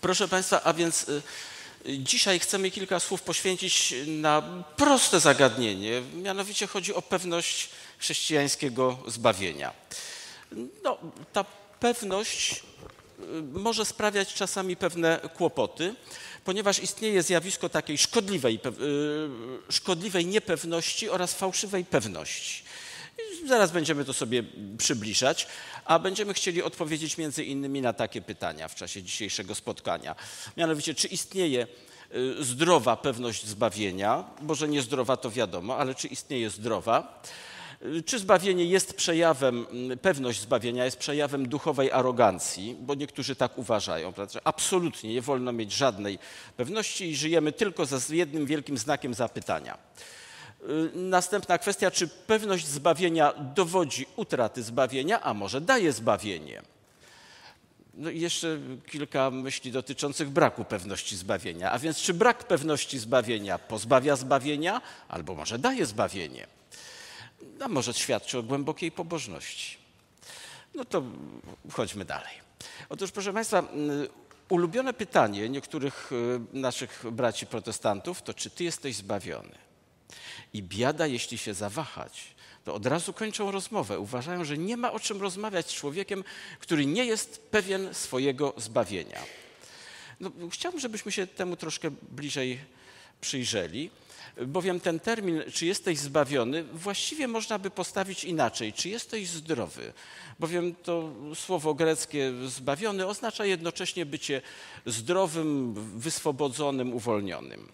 Proszę Państwa, a więc y, dzisiaj chcemy kilka słów poświęcić na proste zagadnienie, mianowicie chodzi o pewność chrześcijańskiego zbawienia. No, ta pewność y, może sprawiać czasami pewne kłopoty, ponieważ istnieje zjawisko takiej szkodliwej, y, szkodliwej niepewności oraz fałszywej pewności. Zaraz będziemy to sobie przybliżać, a będziemy chcieli odpowiedzieć między innymi na takie pytania w czasie dzisiejszego spotkania. Mianowicie, czy istnieje y, zdrowa pewność zbawienia? Może niezdrowa to wiadomo, ale czy istnieje zdrowa? Y, czy zbawienie jest przejawem, mm, pewność zbawienia jest przejawem duchowej arogancji, bo niektórzy tak uważają, że absolutnie nie wolno mieć żadnej pewności i żyjemy tylko z jednym wielkim znakiem zapytania. Y, następna kwestia, czy pewność zbawienia dowodzi utraty zbawienia, a może daje zbawienie. No i jeszcze kilka myśli dotyczących braku pewności zbawienia. A więc czy brak pewności zbawienia pozbawia zbawienia, albo może daje zbawienie? A może świadczy o głębokiej pobożności. No to chodźmy dalej. Otóż, proszę Państwa, y, ulubione pytanie niektórych y, naszych braci protestantów to, czy Ty jesteś zbawiony? I biada, jeśli się zawahać, to od razu kończą rozmowę. Uważają, że nie ma o czym rozmawiać z człowiekiem, który nie jest pewien swojego zbawienia. No, chciałbym, żebyśmy się temu troszkę bliżej przyjrzeli, bowiem ten termin, czy jesteś zbawiony, właściwie można by postawić inaczej, czy jesteś zdrowy, bowiem to słowo greckie zbawiony oznacza jednocześnie bycie zdrowym, wyswobodzonym, uwolnionym.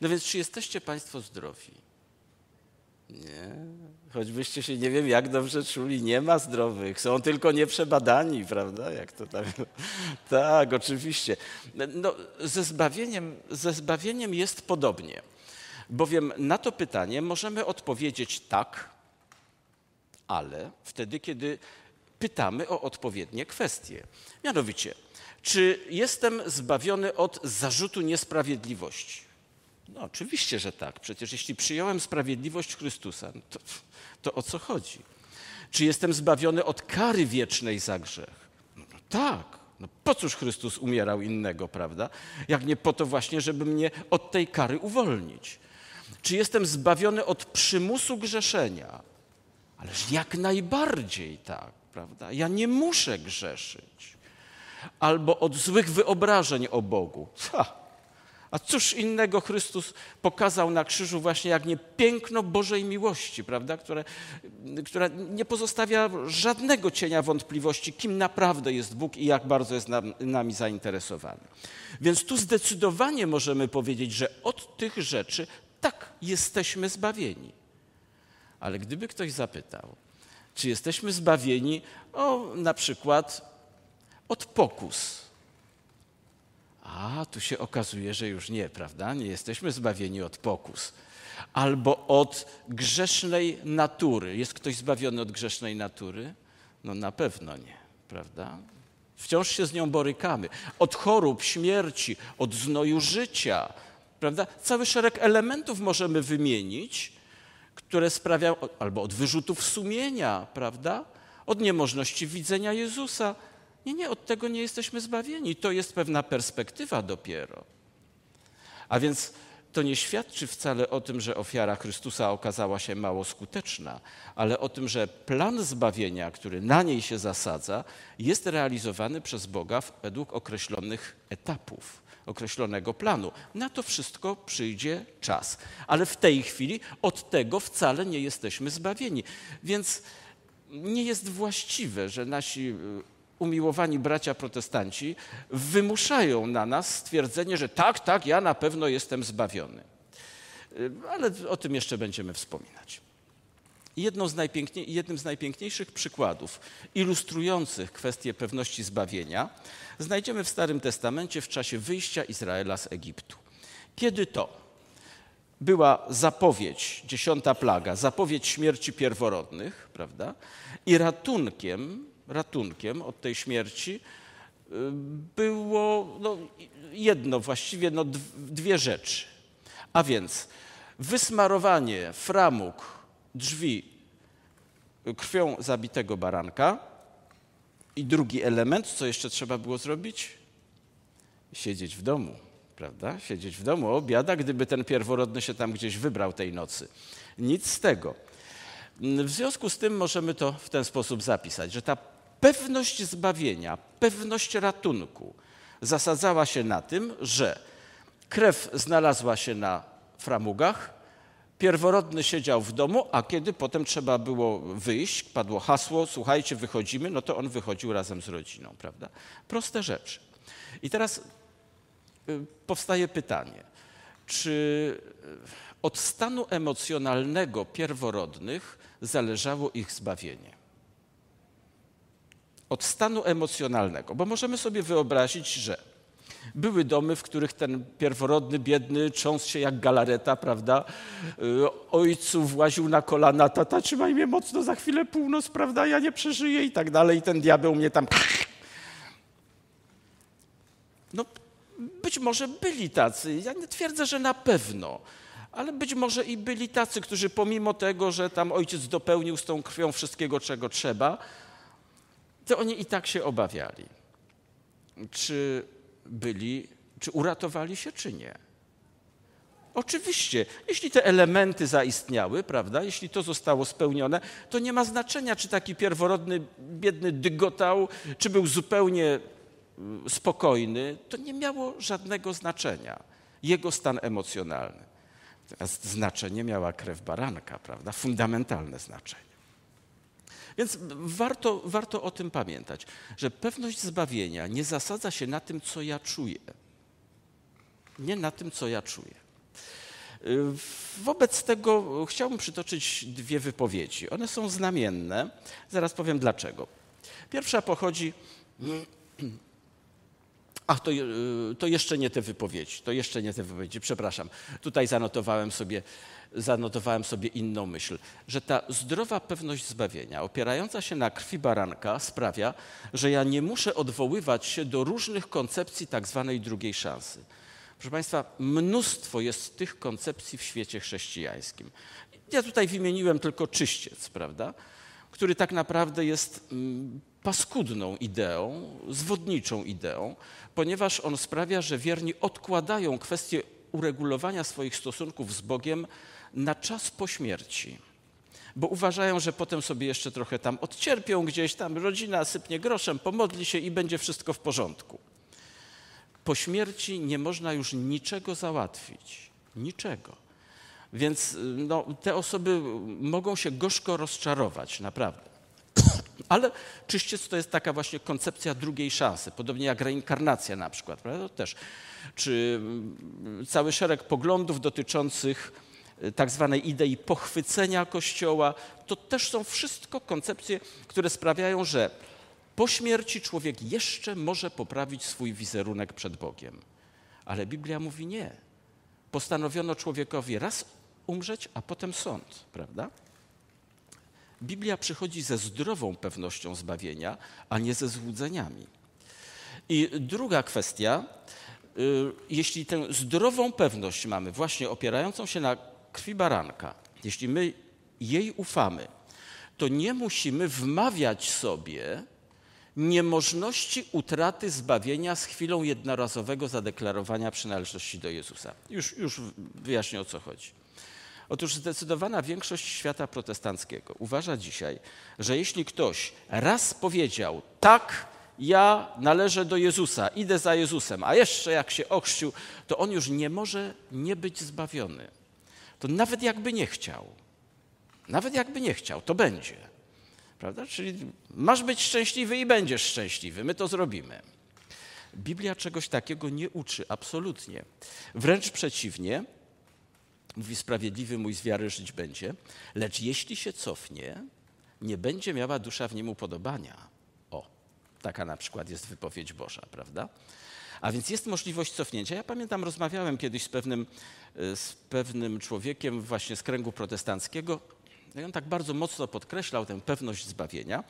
No więc, czy jesteście Państwo zdrowi? Nie. Choćbyście się nie wiem jak dobrze czuli, nie ma zdrowych, są tylko nieprzebadani, prawda? Jak to tam. Tak, oczywiście. No, ze, zbawieniem, ze zbawieniem jest podobnie, bowiem na to pytanie możemy odpowiedzieć tak, ale wtedy, kiedy pytamy o odpowiednie kwestie. Mianowicie, czy jestem zbawiony od zarzutu niesprawiedliwości? No oczywiście, że tak. Przecież jeśli przyjąłem sprawiedliwość Chrystusa, no to, to o co chodzi? Czy jestem zbawiony od kary wiecznej za grzech? No, no tak. No po cóż Chrystus umierał innego, prawda? Jak nie po to właśnie, żeby mnie od tej kary uwolnić. Czy jestem zbawiony od przymusu grzeszenia? Ależ jak najbardziej tak, prawda? Ja nie muszę grzeszyć. Albo od złych wyobrażeń o Bogu. Ha, a cóż innego Chrystus pokazał na krzyżu właśnie jak nie piękno Bożej miłości, prawda? Które, która nie pozostawia żadnego cienia wątpliwości, kim naprawdę jest Bóg i jak bardzo jest nam, nami zainteresowany. Więc tu zdecydowanie możemy powiedzieć, że od tych rzeczy tak jesteśmy zbawieni. Ale gdyby ktoś zapytał, czy jesteśmy zbawieni o na przykład od pokus, a tu się okazuje, że już nie, prawda? Nie jesteśmy zbawieni od pokus. Albo od grzesznej natury. Jest ktoś zbawiony od grzesznej natury? No na pewno nie, prawda? Wciąż się z nią borykamy. Od chorób, śmierci, od znoju życia, prawda? Cały szereg elementów możemy wymienić, które sprawiają, albo od wyrzutów sumienia, prawda? Od niemożności widzenia Jezusa, nie, nie, od tego nie jesteśmy zbawieni. To jest pewna perspektywa dopiero. A więc to nie świadczy wcale o tym, że ofiara Chrystusa okazała się mało skuteczna, ale o tym, że plan zbawienia, który na niej się zasadza, jest realizowany przez Boga według określonych etapów, określonego planu. Na to wszystko przyjdzie czas. Ale w tej chwili od tego wcale nie jesteśmy zbawieni. Więc nie jest właściwe, że nasi umiłowani bracia protestanci wymuszają na nas stwierdzenie, że tak, tak, ja na pewno jestem zbawiony. Y, ale o tym jeszcze będziemy wspominać. Z jednym z najpiękniejszych przykładów ilustrujących kwestię pewności zbawienia znajdziemy w Starym Testamencie w czasie wyjścia Izraela z Egiptu. Kiedy to? Była zapowiedź, dziesiąta plaga, zapowiedź śmierci pierworodnych, prawda? I ratunkiem ratunkiem od tej śmierci y, było no, jedno, właściwie no, dwie rzeczy. A więc wysmarowanie framug drzwi krwią zabitego baranka I drugi element, co jeszcze trzeba było zrobić? Siedzieć w domu, prawda? Siedzieć w domu, obiada, gdyby ten pierworodny się tam gdzieś wybrał tej nocy. Nic z tego. W związku z tym możemy to w ten sposób zapisać, że ta pewność zbawienia, pewność ratunku zasadzała się na tym, że krew znalazła się na framugach, pierworodny siedział w domu, a kiedy potem trzeba było wyjść, padło hasło, słuchajcie, wychodzimy, no to on wychodził razem z rodziną, prawda? Proste rzeczy. I teraz y, powstaje pytanie, czy y, od stanu emocjonalnego pierworodnych zależało ich zbawienie? Od stanu emocjonalnego, bo możemy sobie wyobrazić, że były domy, w których ten pierworodny, biedny cząs się jak galareta, prawda? Y, ojcu właził na kolana, tata trzymaj mnie mocno, za chwilę północ, prawda? Ja nie przeżyję i tak dalej. I ten diabeł mnie tam... No, być może byli tacy. Ja nie twierdzę, że na pewno. Ale być może i byli tacy, którzy pomimo tego, że tam ojciec dopełnił z tą krwią wszystkiego, czego trzeba, to oni i tak się obawiali. Czy byli, czy uratowali się, czy nie. Oczywiście, jeśli te elementy zaistniały, prawda, jeśli to zostało spełnione, to nie ma znaczenia, czy taki pierworodny, biedny dygotał, czy był zupełnie mm, spokojny. To nie miało żadnego znaczenia. Jego stan emocjonalny. Natomiast znaczenie miała krew baranka, prawda, fundamentalne znaczenie. Więc warto, warto o tym pamiętać, że pewność zbawienia nie zasadza się na tym, co ja czuję. Nie na tym, co ja czuję. Wobec tego chciałbym przytoczyć dwie wypowiedzi. One są znamienne. Zaraz powiem dlaczego. Pierwsza pochodzi. Ach, to, to jeszcze nie te wypowiedzi. To jeszcze nie te wypowiedzi. Przepraszam. Tutaj zanotowałem sobie zanotowałem sobie inną myśl, że ta zdrowa pewność zbawienia, opierająca się na krwi baranka, sprawia, że ja nie muszę odwoływać się do różnych koncepcji tak zwanej drugiej szansy. Proszę Państwa, mnóstwo jest tych koncepcji w świecie chrześcijańskim. Ja tutaj wymieniłem tylko czyściec, prawda? który tak naprawdę jest mm, paskudną ideą, zwodniczą ideą, ponieważ on sprawia, że wierni odkładają kwestię uregulowania swoich stosunków z Bogiem na czas po śmierci. Bo uważają, że potem sobie jeszcze trochę tam odcierpią gdzieś, tam rodzina sypnie groszem, pomodli się i będzie wszystko w porządku. Po śmierci nie można już niczego załatwić. Niczego. Więc no, te osoby mogą się gorzko rozczarować, naprawdę. Ale czyściec to jest taka właśnie koncepcja drugiej szansy, podobnie jak reinkarnacja na przykład, prawda? To też. Czy mm, cały szereg poglądów dotyczących tak zwanej idei pochwycenia Kościoła. To też są wszystko koncepcje, które sprawiają, że po śmierci człowiek jeszcze może poprawić swój wizerunek przed Bogiem. Ale Biblia mówi nie. Postanowiono człowiekowi raz umrzeć, a potem sąd, prawda? Biblia przychodzi ze zdrową pewnością zbawienia, a nie ze złudzeniami. I druga kwestia, y, jeśli tę zdrową pewność mamy, właśnie opierającą się na krwi baranka, jeśli my jej ufamy, to nie musimy wmawiać sobie niemożności utraty zbawienia z chwilą jednorazowego zadeklarowania przynależności do Jezusa. Już, już wyjaśnię o co chodzi. Otóż zdecydowana większość świata protestanckiego uważa dzisiaj, że jeśli ktoś raz powiedział tak, ja należę do Jezusa, idę za Jezusem, a jeszcze jak się ochrzcił, to on już nie może nie być zbawiony to nawet jakby nie chciał, nawet jakby nie chciał, to będzie. Prawda? Czyli masz być szczęśliwy i będziesz szczęśliwy. My to zrobimy. Biblia czegoś takiego nie uczy, absolutnie. Wręcz przeciwnie, mówi sprawiedliwy mój z wiary żyć będzie, lecz jeśli się cofnie, nie będzie miała dusza w nim upodobania. O, taka na przykład jest wypowiedź Boża, prawda? A więc jest możliwość cofnięcia. Ja pamiętam, rozmawiałem kiedyś z pewnym, e, z pewnym człowiekiem właśnie z kręgu protestanckiego. I on tak bardzo mocno podkreślał tę pewność zbawienia.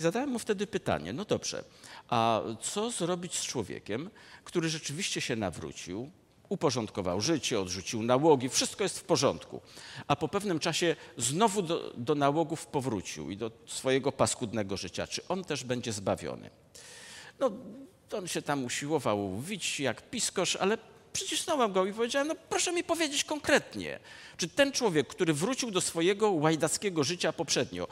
I zadałem mu wtedy pytanie: no dobrze, a co zrobić z człowiekiem, który rzeczywiście się nawrócił, uporządkował życie, odrzucił nałogi, wszystko jest w porządku. A po pewnym czasie znowu do, do nałogów powrócił i do swojego paskudnego życia. Czy on też będzie zbawiony? No, on się tam usiłował wić jak piskosz, ale przycisnąłem go i powiedziałem, no proszę mi powiedzieć konkretnie, czy ten człowiek, który wrócił do swojego łajdackiego życia poprzednio,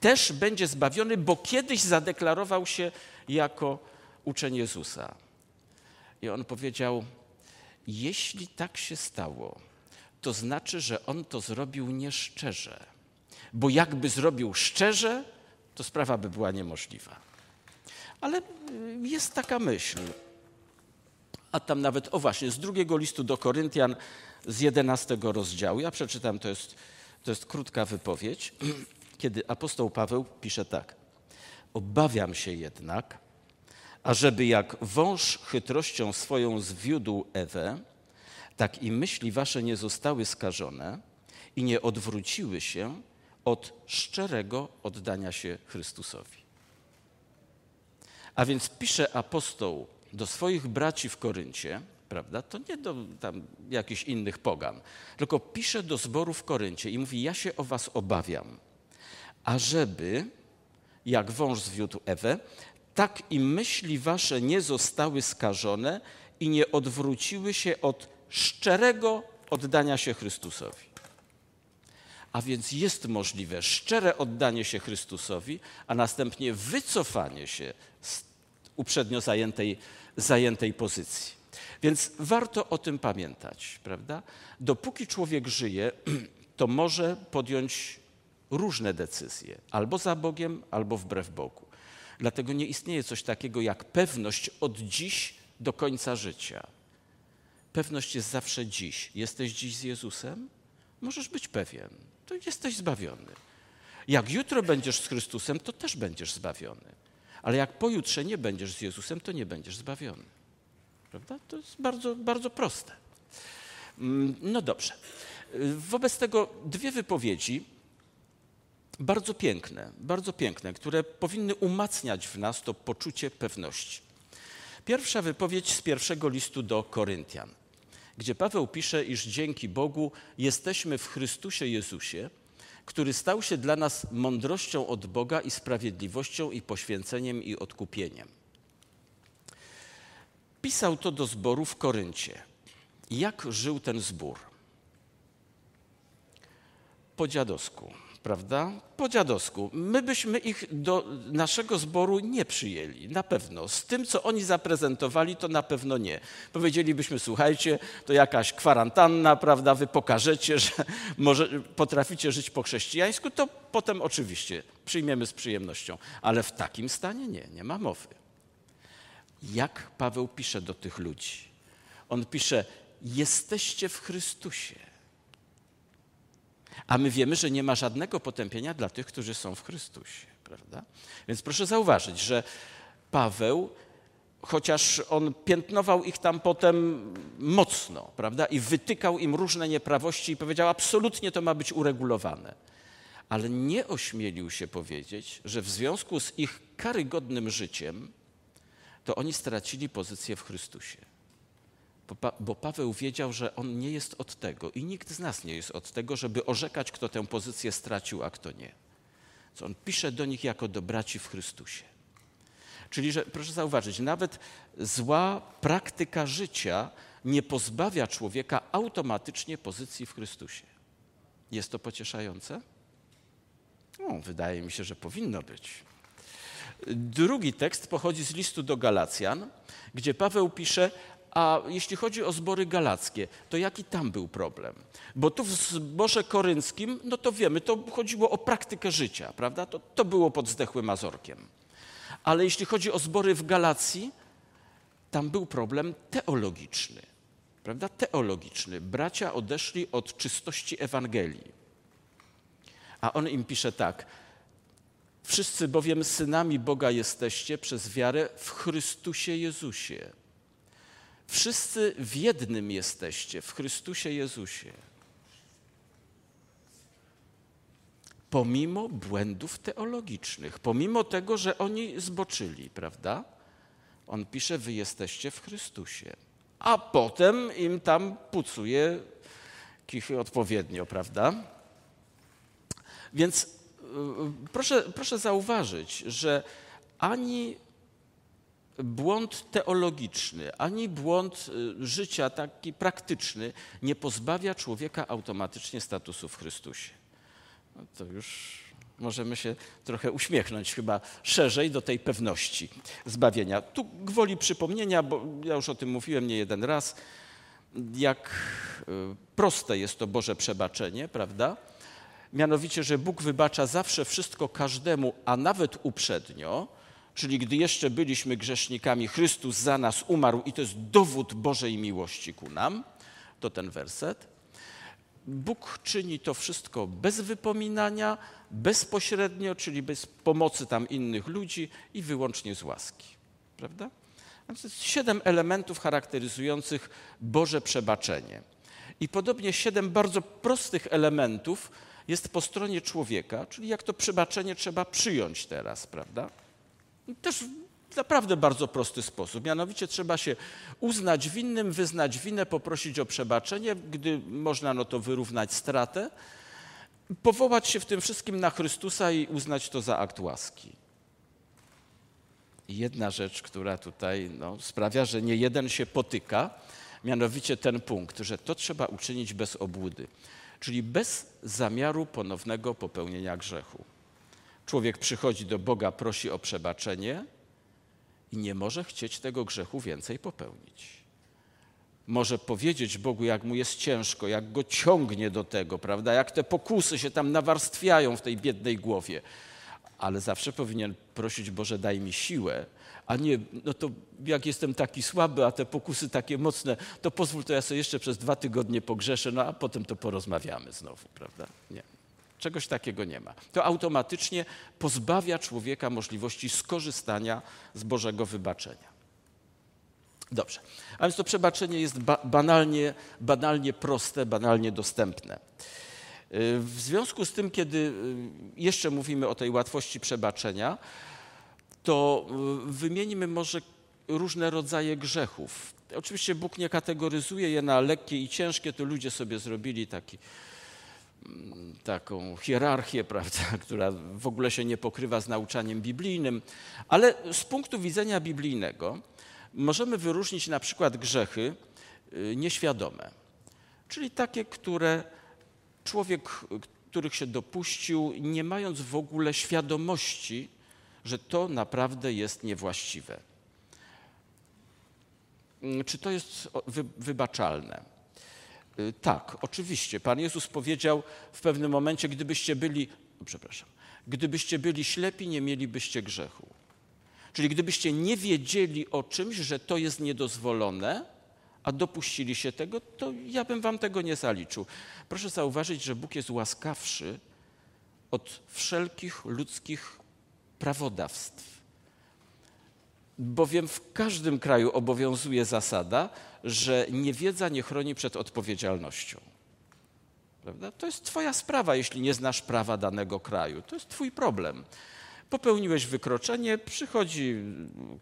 też będzie zbawiony, bo kiedyś zadeklarował się jako uczeń Jezusa. I on powiedział, jeśli tak się stało, to znaczy, że on to zrobił nieszczerze. Bo jakby zrobił szczerze, to sprawa by była niemożliwa. Ale y, jest taka myśl. A tam nawet, o właśnie, z drugiego listu do Koryntian, z jedenastego rozdziału. Ja przeczytam, to jest, to jest krótka wypowiedź, kiedy apostoł Paweł pisze tak. Obawiam się jednak, ażeby jak wąż chytrością swoją zwiódł Ewę, tak i myśli wasze nie zostały skażone i nie odwróciły się od szczerego oddania się Chrystusowi. A więc pisze apostoł do swoich braci w Koryncie, prawda? To nie do tam jakichś innych pogan, tylko pisze do zboru w Koryncie i mówi: Ja się o was obawiam, ażeby, jak wąż zwiódł Ewę, tak i myśli wasze nie zostały skażone i nie odwróciły się od szczerego oddania się Chrystusowi. A więc jest możliwe szczere oddanie się Chrystusowi, a następnie wycofanie się z uprzednio zajętej, zajętej pozycji. Więc warto o tym pamiętać, prawda? Dopóki człowiek żyje, to może podjąć różne decyzje, albo za Bogiem, albo wbrew Bogu. Dlatego nie istnieje coś takiego jak pewność od dziś do końca życia. Pewność jest zawsze dziś. Jesteś dziś z Jezusem? Możesz być pewien, to jesteś zbawiony. Jak jutro będziesz z Chrystusem, to też będziesz zbawiony. Ale jak pojutrze nie będziesz z Jezusem, to nie będziesz zbawiony. Prawda? To jest bardzo, bardzo proste. Mm, no dobrze. Wobec tego dwie wypowiedzi, bardzo piękne, bardzo piękne, które powinny umacniać w nas to poczucie pewności. Pierwsza wypowiedź z pierwszego listu do Koryntian, gdzie Paweł pisze, iż dzięki Bogu jesteśmy w Chrystusie Jezusie, który stał się dla nas mądrością od Boga i sprawiedliwością i poświęceniem i odkupieniem. Pisał to do zboru w Koryncie. Jak żył ten zbór? Po dziadowsku prawda? Po dziadowsku. My byśmy ich do naszego zboru nie przyjęli, na pewno. Z tym, co oni zaprezentowali, to na pewno nie. Powiedzielibyśmy, słuchajcie, to jakaś kwarantanna, prawda? Wy pokażecie, że może potraficie żyć po chrześcijańsku, to potem oczywiście przyjmiemy z przyjemnością. Ale w takim stanie nie, nie ma mowy. Jak Paweł pisze do tych ludzi? On pisze, jesteście w Chrystusie. A my wiemy, że nie ma żadnego potępienia dla tych, którzy są w Chrystusie. Prawda? Więc proszę zauważyć, że Paweł, chociaż on piętnował ich tam potem mocno, prawda, i wytykał im różne nieprawości i powiedział, absolutnie to ma być uregulowane, ale nie ośmielił się powiedzieć, że w związku z ich karygodnym życiem, to oni stracili pozycję w Chrystusie. Bo Paweł wiedział, że on nie jest od tego i nikt z nas nie jest od tego, żeby orzekać, kto tę pozycję stracił, a kto nie. Co on pisze do nich jako do braci w Chrystusie. Czyli, że proszę zauważyć, nawet zła praktyka życia nie pozbawia człowieka automatycznie pozycji w Chrystusie. Jest to pocieszające? No, wydaje mi się, że powinno być. Drugi tekst pochodzi z listu do Galacjan, gdzie Paweł pisze: a jeśli chodzi o zbory galackie, to jaki tam był problem? Bo tu w zborze korynckim, no to wiemy, to chodziło o praktykę życia, prawda? To, to było pod zdechłym Mazorkiem. Ale jeśli chodzi o zbory w Galacji, tam był problem teologiczny, prawda? Teologiczny. Bracia odeszli od czystości Ewangelii. A on im pisze tak. Wszyscy bowiem synami Boga jesteście przez wiarę w Chrystusie Jezusie. Wszyscy w jednym jesteście, w Chrystusie Jezusie. Pomimo błędów teologicznych, pomimo tego, że oni zboczyli, prawda? On pisze: Wy jesteście w Chrystusie. a potem im tam pucuje kichy odpowiednio, prawda? Więc y, proszę, proszę zauważyć, że ani błąd teologiczny, ani błąd y, życia taki praktyczny nie pozbawia człowieka automatycznie statusu w Chrystusie. No to już możemy się trochę uśmiechnąć chyba szerzej do tej pewności zbawienia. Tu gwoli przypomnienia, bo ja już o tym mówiłem nie jeden raz, jak y, proste jest to Boże przebaczenie, prawda? Mianowicie, że Bóg wybacza zawsze wszystko każdemu, a nawet uprzednio, czyli gdy jeszcze byliśmy grzesznikami, Chrystus za nas umarł i to jest dowód Bożej miłości ku nam, to ten werset. Bóg czyni to wszystko bez wypominania, bezpośrednio, czyli bez pomocy tam innych ludzi i wyłącznie z łaski. Prawda? Siedem elementów charakteryzujących Boże przebaczenie. I podobnie siedem bardzo prostych elementów jest po stronie człowieka, czyli jak to przebaczenie trzeba przyjąć teraz, prawda? Też w naprawdę bardzo prosty sposób. Mianowicie trzeba się uznać winnym, wyznać winę, poprosić o przebaczenie, gdy można no to wyrównać stratę, powołać się w tym wszystkim na Chrystusa i uznać to za akt łaski. Jedna rzecz, która tutaj no, sprawia, że nie jeden się potyka, mianowicie ten punkt, że to trzeba uczynić bez obłudy, czyli bez zamiaru ponownego popełnienia grzechu. Człowiek przychodzi do Boga, prosi o przebaczenie i nie może chcieć tego grzechu więcej popełnić. Może powiedzieć Bogu, jak mu jest ciężko, jak go ciągnie do tego, prawda? Jak te pokusy się tam nawarstwiają w tej biednej głowie. Ale zawsze powinien prosić Boże, daj mi siłę, a nie, no to jak jestem taki słaby, a te pokusy takie mocne, to pozwól, to ja sobie jeszcze przez dwa tygodnie pogrzeszę, no a potem to porozmawiamy znowu, prawda? Nie. Czegoś takiego nie ma. To automatycznie pozbawia człowieka możliwości skorzystania z Bożego wybaczenia. Dobrze, a więc to przebaczenie jest ba banalnie, banalnie proste, banalnie dostępne. Y, w związku z tym, kiedy y, jeszcze mówimy o tej łatwości przebaczenia, to y, wymienimy może różne rodzaje grzechów. Oczywiście Bóg nie kategoryzuje je na lekkie i ciężkie, to ludzie sobie zrobili taki taką hierarchię, prawda, która w ogóle się nie pokrywa z nauczaniem biblijnym, ale z punktu widzenia biblijnego możemy wyróżnić na przykład grzechy y, nieświadome, czyli takie, które człowiek, których się dopuścił, nie mając w ogóle świadomości, że to naprawdę jest niewłaściwe. Czy to jest wybaczalne? Y, tak, oczywiście. Pan Jezus powiedział w pewnym momencie, gdybyście byli, przepraszam, gdybyście byli ślepi, nie mielibyście grzechu. Czyli gdybyście nie wiedzieli o czymś, że to jest niedozwolone, a dopuścili się tego, to ja bym wam tego nie zaliczył. Proszę zauważyć, że Bóg jest łaskawszy od wszelkich ludzkich prawodawstw. Bowiem w każdym kraju obowiązuje zasada, że niewiedza nie chroni przed odpowiedzialnością. Prawda? To jest Twoja sprawa, jeśli nie znasz prawa danego kraju. To jest Twój problem. Popełniłeś wykroczenie, przychodzi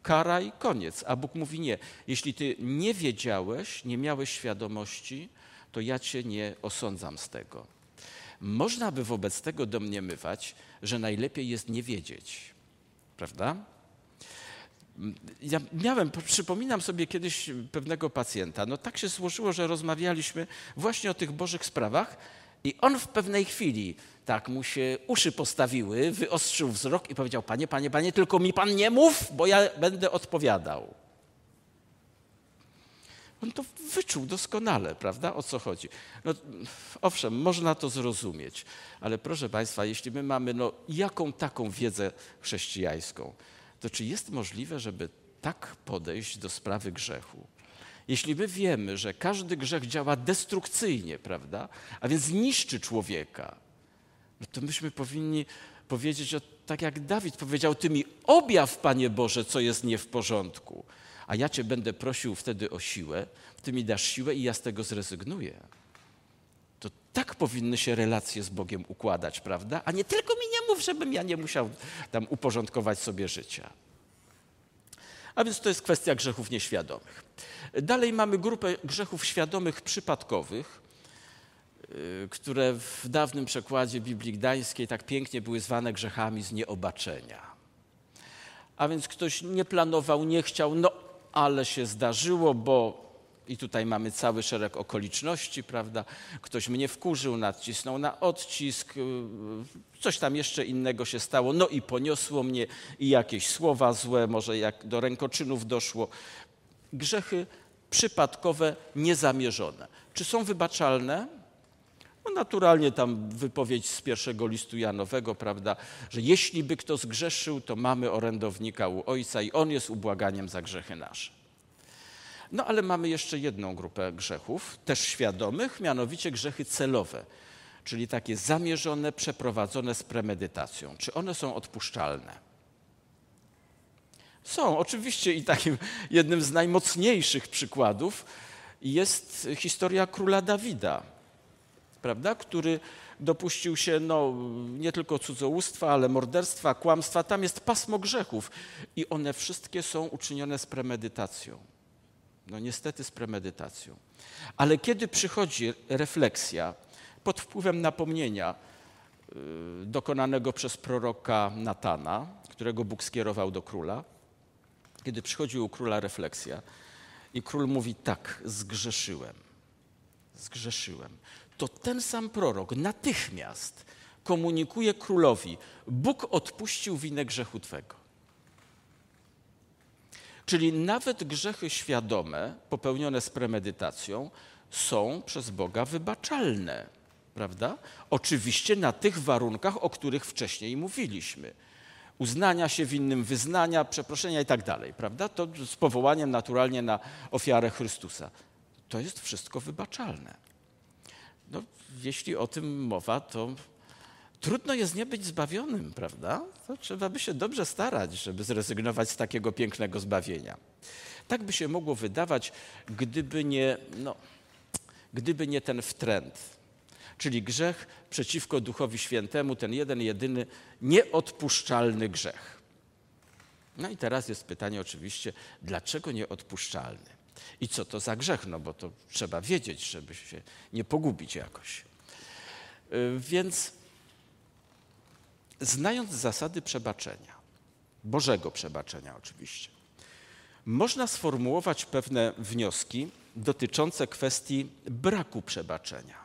kara i koniec. A Bóg mówi nie. Jeśli Ty nie wiedziałeś, nie miałeś świadomości, to ja Cię nie osądzam z tego. Można by wobec tego domniemywać, że najlepiej jest nie wiedzieć. Prawda? Ja miałem, przypominam sobie kiedyś pewnego pacjenta. No tak się złożyło, że rozmawialiśmy właśnie o tych bożych sprawach i on w pewnej chwili tak mu się uszy postawiły, wyostrzył wzrok i powiedział: Panie, panie, panie, tylko mi pan nie mów, bo ja będę odpowiadał. On to wyczuł doskonale, prawda? O co chodzi? No, owszem, można to zrozumieć, ale proszę Państwa, jeśli my mamy no, jaką taką wiedzę chrześcijańską, to czy jest możliwe, żeby tak podejść do sprawy grzechu? Jeśli my wiemy, że każdy grzech działa destrukcyjnie, prawda, a więc niszczy człowieka, no to myśmy powinni powiedzieć, o, tak jak Dawid powiedział, Ty mi objaw, Panie Boże, co jest nie w porządku, a ja Cię będę prosił wtedy o siłę, Ty mi dasz siłę i ja z tego zrezygnuję. Tak powinny się relacje z Bogiem układać, prawda? A nie tylko mi nie mów, żebym ja nie musiał tam uporządkować sobie życia. A więc to jest kwestia grzechów nieświadomych. Dalej mamy grupę grzechów świadomych przypadkowych, y, które w dawnym przekładzie Biblii Gdańskiej tak pięknie były zwane grzechami z nieobaczenia. A więc ktoś nie planował, nie chciał, no ale się zdarzyło, bo i tutaj mamy cały szereg okoliczności, prawda? Ktoś mnie wkurzył, nacisnął na odcisk, y, coś tam jeszcze innego się stało, no i poniosło mnie i jakieś słowa złe, może jak do rękoczynów doszło. Grzechy przypadkowe, niezamierzone. Czy są wybaczalne? No naturalnie tam wypowiedź z pierwszego listu Janowego, prawda, że jeśli by kto zgrzeszył, to mamy orędownika u Ojca i On jest ubłaganiem za grzechy nasze. No ale mamy jeszcze jedną grupę grzechów, też świadomych, mianowicie grzechy celowe, czyli takie zamierzone, przeprowadzone z premedytacją. Czy one są odpuszczalne? Są, oczywiście i takim jednym z najmocniejszych przykładów jest historia króla Dawida, prawda, który dopuścił się no, nie tylko cudzołóstwa, ale morderstwa, kłamstwa. Tam jest pasmo grzechów i one wszystkie są uczynione z premedytacją. No niestety z premedytacją. Ale kiedy przychodzi refleksja pod wpływem napomnienia yy, dokonanego przez proroka Natana, którego Bóg skierował do króla, kiedy przychodzi u króla refleksja i król mówi tak, zgrzeszyłem, zgrzeszyłem, to ten sam prorok natychmiast komunikuje królowi, Bóg odpuścił winę grzechu Twego. Czyli nawet grzechy świadome, popełnione z premedytacją, są przez Boga wybaczalne. Prawda? Oczywiście na tych warunkach, o których wcześniej mówiliśmy. Uznania się winnym, wyznania, przeproszenia i tak dalej. Prawda? To z powołaniem naturalnie na ofiarę Chrystusa. To jest wszystko wybaczalne. No, jeśli o tym mowa, to trudno jest nie być zbawionym, prawda? To trzeba by się dobrze starać, żeby zrezygnować z takiego pięknego zbawienia. Tak by się mogło wydawać, gdyby nie, no, gdyby nie ten wtręt, czyli grzech przeciwko Duchowi Świętemu, ten jeden, jedyny, nieodpuszczalny grzech. No i teraz jest pytanie oczywiście, dlaczego nieodpuszczalny? I co to za grzech? No bo to trzeba wiedzieć, żeby się nie pogubić jakoś. Y, więc znając zasady przebaczenia, Bożego przebaczenia oczywiście, można sformułować pewne wnioski dotyczące kwestii braku przebaczenia.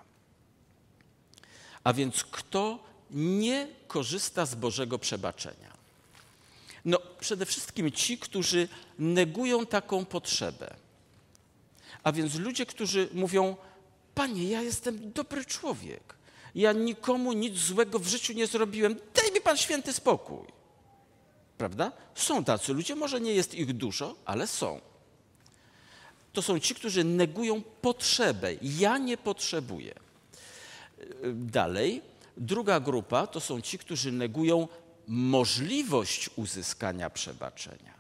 A więc kto nie korzysta z Bożego przebaczenia? No, przede wszystkim ci, którzy negują taką potrzebę. A więc ludzie, którzy mówią: Panie, ja jestem dobry człowiek. Ja nikomu nic złego w życiu nie zrobiłem. Daj mi Pan święty spokój. Prawda? Są tacy ludzie, może nie jest ich dużo, ale są. To są ci, którzy negują potrzebę. Ja nie potrzebuję. Dalej, druga grupa to są ci, którzy negują możliwość uzyskania przebaczenia.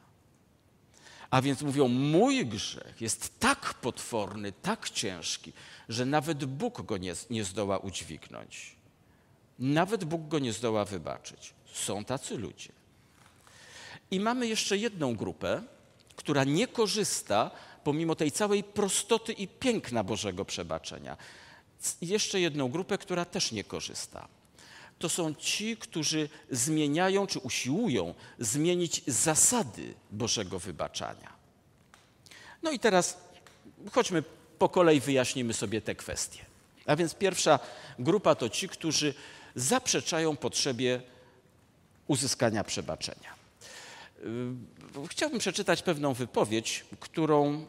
A więc mówią, mój grzech jest tak potworny, tak ciężki, że nawet Bóg go nie, nie zdoła udźwignąć. Nawet Bóg go nie zdoła wybaczyć. Są tacy ludzie. I mamy jeszcze jedną grupę, która nie korzysta, pomimo tej całej prostoty i piękna Bożego przebaczenia. Jeszcze jedną grupę, która też nie korzysta. To są ci, którzy zmieniają czy usiłują zmienić zasady Bożego wybaczania. No i teraz chodźmy po kolei, wyjaśnimy sobie te kwestie. A więc pierwsza grupa to ci, którzy zaprzeczają potrzebie uzyskania przebaczenia. Yy, chciałbym przeczytać pewną wypowiedź, którą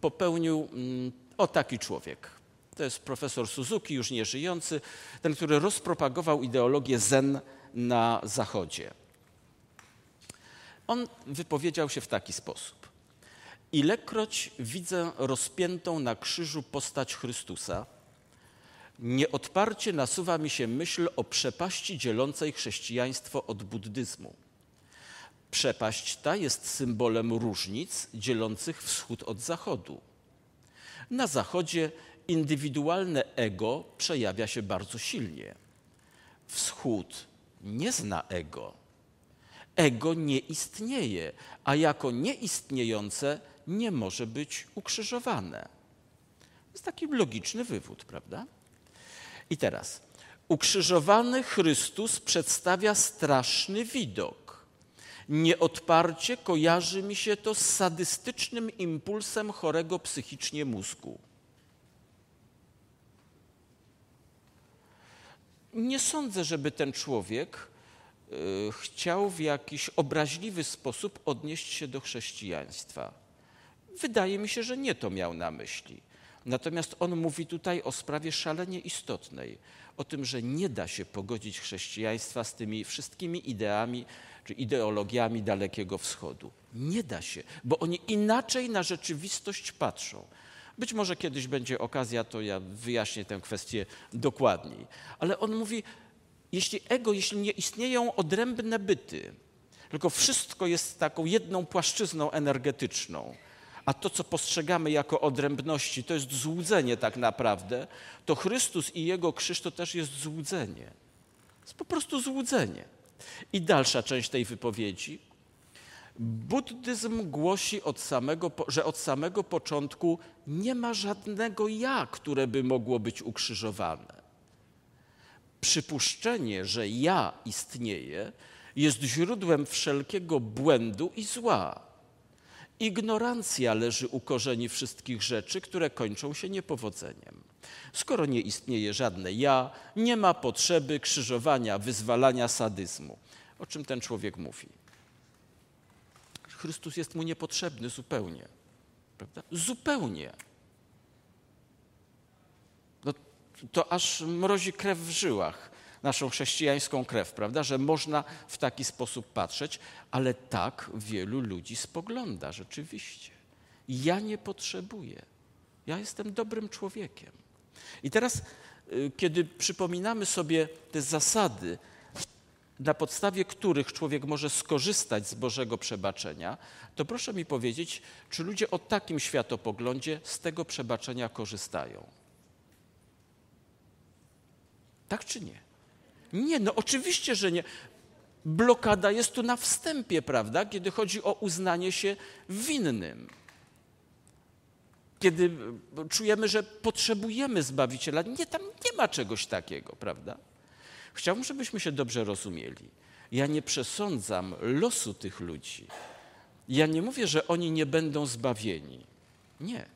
popełnił mm, o taki człowiek. To jest profesor Suzuki, już nie żyjący, ten, który rozpropagował ideologię zen na Zachodzie. On wypowiedział się w taki sposób. Ilekroć widzę rozpiętą na krzyżu postać Chrystusa, nieodparcie nasuwa mi się myśl o przepaści dzielącej chrześcijaństwo od buddyzmu. Przepaść ta jest symbolem różnic dzielących wschód od zachodu. Na zachodzie indywidualne ego przejawia się bardzo silnie. Wschód nie zna ego. ego nie istnieje, a jako nieistniejące nie może być ukrzyżowane. To jest taki logiczny wywód, prawda? I teraz, ukrzyżowany Chrystus przedstawia straszny widok. Nieodparcie kojarzy mi się to z sadystycznym impulsem chorego psychicznie mózgu. Nie sądzę, żeby ten człowiek y, chciał w jakiś obraźliwy sposób odnieść się do chrześcijaństwa. Wydaje mi się, że nie to miał na myśli. Natomiast on mówi tutaj o sprawie szalenie istotnej, o tym, że nie da się pogodzić chrześcijaństwa z tymi wszystkimi ideami czy ideologiami Dalekiego Wschodu. Nie da się, bo oni inaczej na rzeczywistość patrzą. Być może kiedyś będzie okazja, to ja wyjaśnię tę kwestię dokładniej. Ale on mówi, jeśli ego, jeśli nie istnieją odrębne byty, tylko wszystko jest taką jedną płaszczyzną energetyczną, a to, co postrzegamy jako odrębności, to jest złudzenie tak naprawdę, to Chrystus i Jego krzyż to też jest złudzenie. To jest po prostu złudzenie. I dalsza część tej wypowiedzi. Buddyzm głosi, od samego, że od samego początku nie ma żadnego ja, które by mogło być ukrzyżowane. Przypuszczenie, że ja istnieje, jest źródłem wszelkiego błędu i zła. Ignorancja leży u korzeni wszystkich rzeczy, które kończą się niepowodzeniem. Skoro nie istnieje żadne ja, nie ma potrzeby krzyżowania, wyzwalania sadyzmu. O czym ten człowiek mówi? Chrystus jest mu niepotrzebny zupełnie. Prawda? Zupełnie. No, to aż mrozi krew w żyłach, naszą chrześcijańską krew, prawda? Że można w taki sposób patrzeć, ale tak wielu ludzi spogląda rzeczywiście. Ja nie potrzebuję. Ja jestem dobrym człowiekiem. I teraz, y, kiedy przypominamy sobie te zasady, na podstawie których człowiek może skorzystać z Bożego przebaczenia, to proszę mi powiedzieć, czy ludzie o takim światopoglądzie z tego przebaczenia korzystają? Tak czy nie? Nie, no oczywiście, że nie. Blokada jest tu na wstępie, prawda, kiedy chodzi o uznanie się winnym. Kiedy czujemy, że potrzebujemy Zbawiciela. Nie, tam nie ma czegoś takiego, prawda? Chciałbym, żebyśmy się dobrze rozumieli. Ja nie przesądzam losu tych ludzi. Ja nie mówię, że oni nie będą zbawieni. Nie.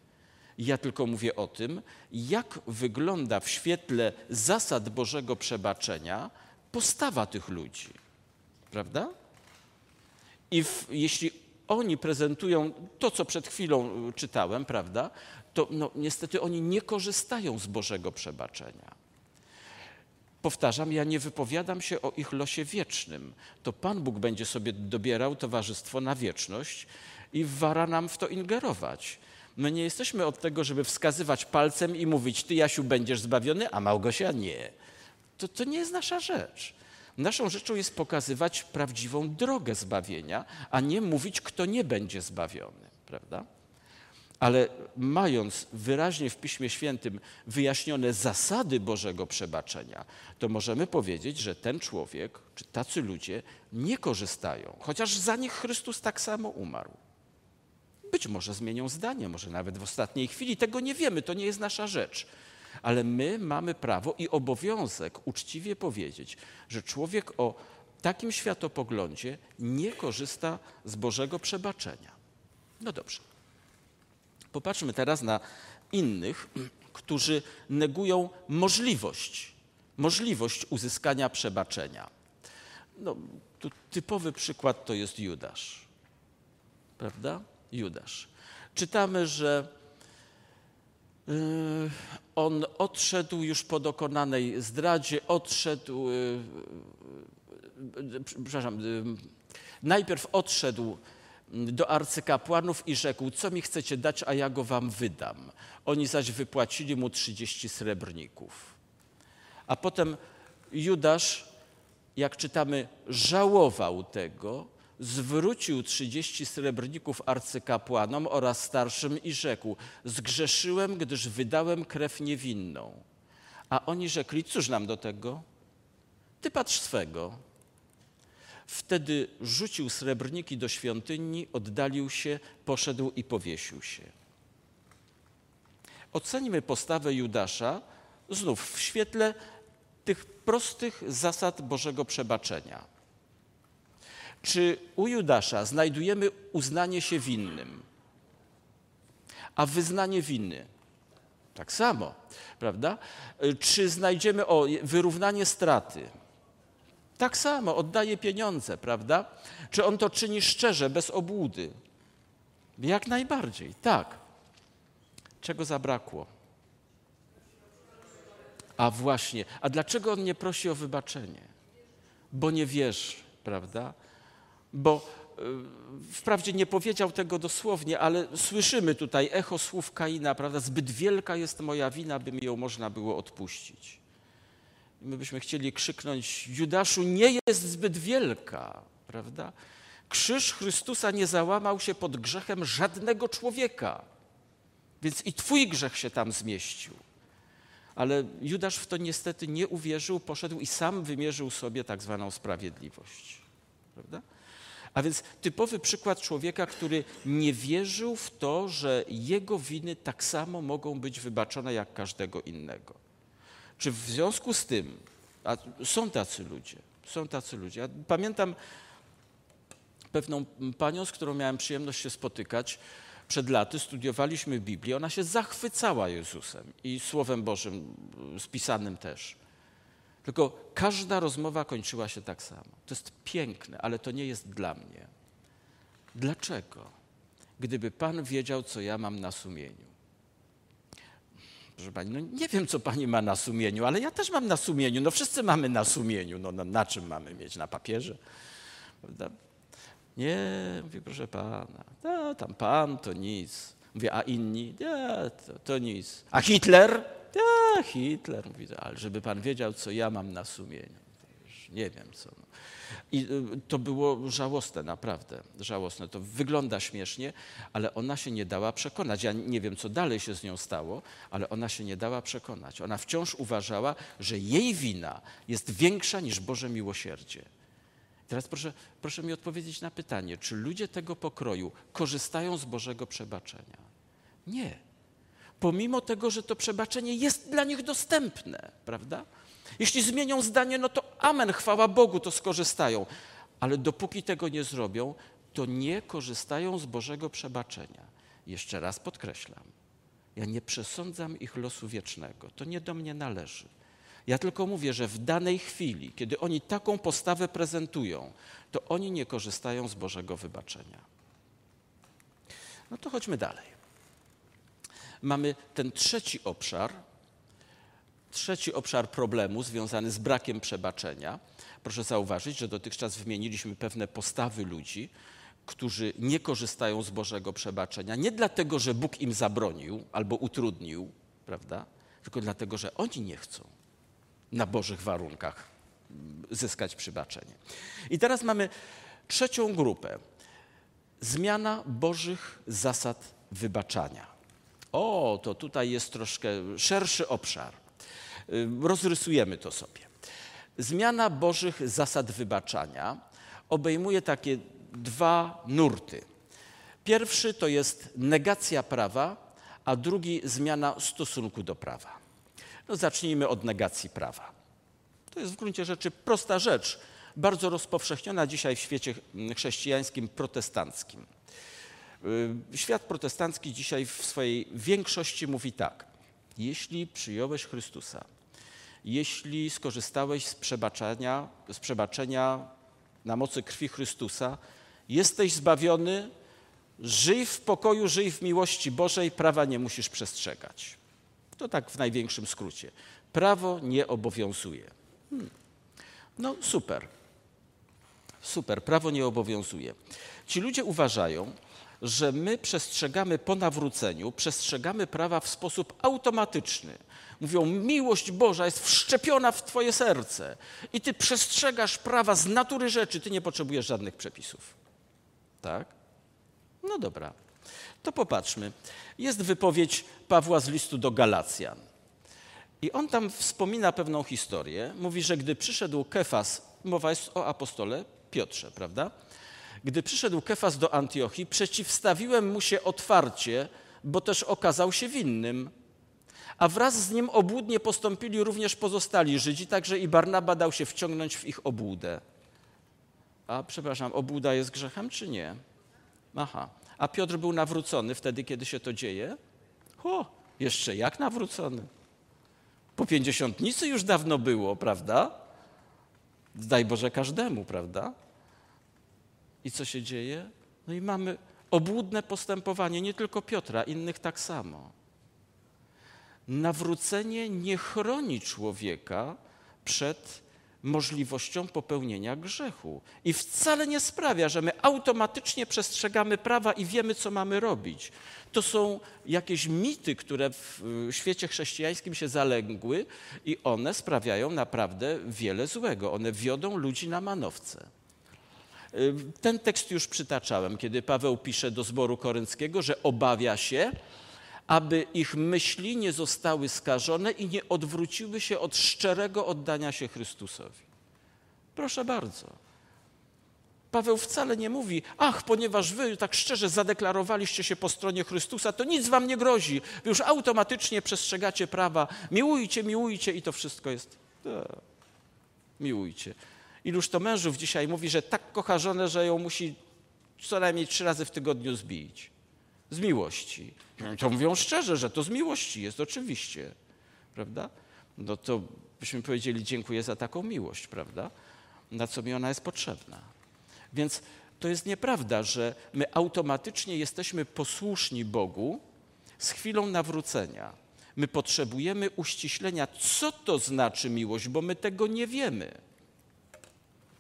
Ja tylko mówię o tym, jak wygląda w świetle zasad Bożego przebaczenia postawa tych ludzi. Prawda? I w, jeśli oni prezentują to, co przed chwilą czytałem, prawda, to no, niestety oni nie korzystają z Bożego przebaczenia. Powtarzam, ja nie wypowiadam się o ich losie wiecznym. To Pan Bóg będzie sobie dobierał towarzystwo na wieczność i wara nam w to ingerować. My nie jesteśmy od tego, żeby wskazywać palcem i mówić, ty Jasiu będziesz zbawiony, a Małgosia nie. To, to nie jest nasza rzecz. Naszą rzeczą jest pokazywać prawdziwą drogę zbawienia, a nie mówić, kto nie będzie zbawiony. Prawda? Ale mając wyraźnie w Piśmie Świętym wyjaśnione zasady Bożego przebaczenia, to możemy powiedzieć, że ten człowiek, czy tacy ludzie nie korzystają, chociaż za nich Chrystus tak samo umarł. Być może zmienią zdanie, może nawet w ostatniej chwili, tego nie wiemy, to nie jest nasza rzecz. Ale my mamy prawo i obowiązek uczciwie powiedzieć, że człowiek o takim światopoglądzie nie korzysta z Bożego przebaczenia. No dobrze. Popatrzmy teraz na innych, którzy negują możliwość, możliwość uzyskania przebaczenia. No, typowy przykład to jest Judasz. Prawda? Judasz. Czytamy, że yy, on odszedł już po dokonanej zdradzie, odszedł, yy, yy, przepraszam, najpierw odszedł do arcykapłanów i rzekł, co mi chcecie dać, a ja go wam wydam. Oni zaś wypłacili mu 30 srebrników. A potem Judasz, jak czytamy, żałował tego, zwrócił 30 srebrników arcykapłanom oraz starszym i rzekł, zgrzeszyłem, gdyż wydałem krew niewinną. A oni rzekli, cóż nam do tego? Ty patrz swego. Wtedy rzucił srebrniki do świątyni, oddalił się, poszedł i powiesił się. Ocenimy postawę Judasza znów w świetle tych prostych zasad Bożego przebaczenia. Czy u Judasza znajdujemy uznanie się winnym, a wyznanie winy? Tak samo, prawda? Czy znajdziemy o wyrównanie straty? Tak samo, oddaje pieniądze, prawda? Czy on to czyni szczerze, bez obłudy? Jak najbardziej, tak. Czego zabrakło? A właśnie, a dlaczego on nie prosi o wybaczenie? Bo nie wierzy, prawda? Bo y, wprawdzie nie powiedział tego dosłownie, ale słyszymy tutaj echo słów Kaina, prawda? Zbyt wielka jest moja wina, by mi ją można było odpuścić. My byśmy chcieli krzyknąć, Judaszu, nie jest zbyt wielka, prawda? Krzyż Chrystusa nie załamał się pod grzechem żadnego człowieka, więc i twój grzech się tam zmieścił. Ale Judasz w to niestety nie uwierzył, poszedł i sam wymierzył sobie tak zwaną sprawiedliwość. Prawda? A więc typowy przykład człowieka, który nie wierzył w to, że jego winy tak samo mogą być wybaczone jak każdego innego. Czy w związku z tym, a są tacy ludzie, są tacy ludzie. Ja pamiętam pewną panią, z którą miałem przyjemność się spotykać, przed laty studiowaliśmy Biblię, ona się zachwycała Jezusem i Słowem Bożym spisanym też. Tylko każda rozmowa kończyła się tak samo. To jest piękne, ale to nie jest dla mnie. Dlaczego? Gdyby Pan wiedział, co ja mam na sumieniu. Proszę Pani, no nie wiem, co Pani ma na sumieniu, ale ja też mam na sumieniu. No wszyscy mamy na sumieniu. No na, na czym mamy mieć? Na papierze? Prawda? Nie, mówi, proszę pana, no, tam pan to nic. Mówię, a inni? Nie, to, to nic. A Hitler? Ja, Hitler. Mówi, ale żeby pan wiedział, co ja mam na sumieniu. nie wiem co. I y, to było żałosne, naprawdę, żałosne. To wygląda śmiesznie, ale ona się nie dała przekonać. Ja nie wiem, co dalej się z nią stało, ale ona się nie dała przekonać. Ona wciąż uważała, że jej wina jest większa niż Boże miłosierdzie. Teraz proszę, proszę mi odpowiedzieć na pytanie, czy ludzie tego pokroju korzystają z Bożego przebaczenia? Nie. Pomimo tego, że to przebaczenie jest dla nich dostępne, prawda? Jeśli zmienią zdanie, no to amen, chwała Bogu, to skorzystają. Ale dopóki tego nie zrobią, to nie korzystają z Bożego przebaczenia. Jeszcze raz podkreślam, ja nie przesądzam ich losu wiecznego. To nie do mnie należy. Ja tylko mówię, że w danej chwili, kiedy oni taką postawę prezentują, to oni nie korzystają z Bożego wybaczenia. No to chodźmy dalej. Mamy ten trzeci obszar, trzeci obszar problemu związany z brakiem przebaczenia. Proszę zauważyć, że dotychczas wymieniliśmy pewne postawy ludzi, którzy nie korzystają z Bożego przebaczenia, nie dlatego, że Bóg im zabronił albo utrudnił, prawda? Tylko dlatego, że oni nie chcą na Bożych warunkach zyskać przybaczenie. I teraz mamy trzecią grupę. Zmiana Bożych zasad wybaczania. O, to tutaj jest troszkę szerszy obszar. Y, rozrysujemy to sobie. Zmiana Bożych zasad wybaczania obejmuje takie dwa nurty. Pierwszy to jest negacja prawa, a drugi zmiana stosunku do prawa. No zacznijmy od negacji prawa. To jest w gruncie rzeczy prosta rzecz, bardzo rozpowszechniona dzisiaj w świecie chrześcijańskim protestanckim. Y, świat protestancki dzisiaj w swojej większości mówi tak: jeśli przyjąłeś Chrystusa, jeśli skorzystałeś z przebaczenia, z przebaczenia na mocy krwi Chrystusa, jesteś zbawiony, żyj w pokoju, żyj w miłości Bożej, prawa nie musisz przestrzegać. To tak w największym skrócie. Prawo nie obowiązuje. Hmm. No super. Super, prawo nie obowiązuje. Ci ludzie uważają, że my przestrzegamy po nawróceniu, przestrzegamy prawa w sposób automatyczny. Mówią, miłość Boża jest wszczepiona w Twoje serce i Ty przestrzegasz prawa z natury rzeczy, Ty nie potrzebujesz żadnych przepisów. Tak? No dobra. To popatrzmy. Jest wypowiedź Pawła z listu do Galacjan. I on tam wspomina pewną historię. Mówi, że gdy przyszedł Kefas, mowa jest o apostole Piotrze, prawda? Gdy przyszedł Kefas do Antiochii, przeciwstawiłem mu się otwarcie, bo też okazał się winnym. A wraz z nim obłudnie postąpili również pozostali Żydzi, także i Barnaba dał się wciągnąć w ich obłudę. A przepraszam, obłuda jest grzechem czy nie? Aha. A Piotr był nawrócony wtedy, kiedy się to dzieje? O, jeszcze jak nawrócony. Po pięćdziesiątnicy już dawno było, prawda? Daj Boże każdemu, prawda? I co się dzieje? No i mamy obłudne postępowanie, nie tylko Piotra, innych tak samo. Nawrócenie nie chroni człowieka przed możliwością popełnienia grzechu. I wcale nie sprawia, że my automatycznie przestrzegamy prawa i wiemy, co mamy robić. To są jakieś mity, które w świecie chrześcijańskim się zaległy i one sprawiają naprawdę wiele złego. One wiodą ludzi na manowce. Ten tekst już przytaczałem, kiedy Paweł pisze do zboru korynckiego, że obawia się, aby ich myśli nie zostały skażone i nie odwróciły się od szczerego oddania się Chrystusowi. Proszę bardzo. Paweł wcale nie mówi, ach, ponieważ wy tak szczerze zadeklarowaliście się po stronie Chrystusa, to nic wam nie grozi. Wy już automatycznie przestrzegacie prawa. Miłujcie, miłujcie i to wszystko jest. E, miłujcie. Iluż to mężów dzisiaj mówi, że tak kocha żonę, że ją musi co najmniej trzy razy w tygodniu zbić. Z miłości. To mówią szczerze, że to z miłości jest, oczywiście. Prawda? No to byśmy powiedzieli, dziękuję za taką miłość, prawda? Na co mi ona jest potrzebna. Więc to jest nieprawda, że my automatycznie jesteśmy posłuszni Bogu z chwilą nawrócenia. My potrzebujemy uściślenia, co to znaczy miłość, bo my tego nie wiemy.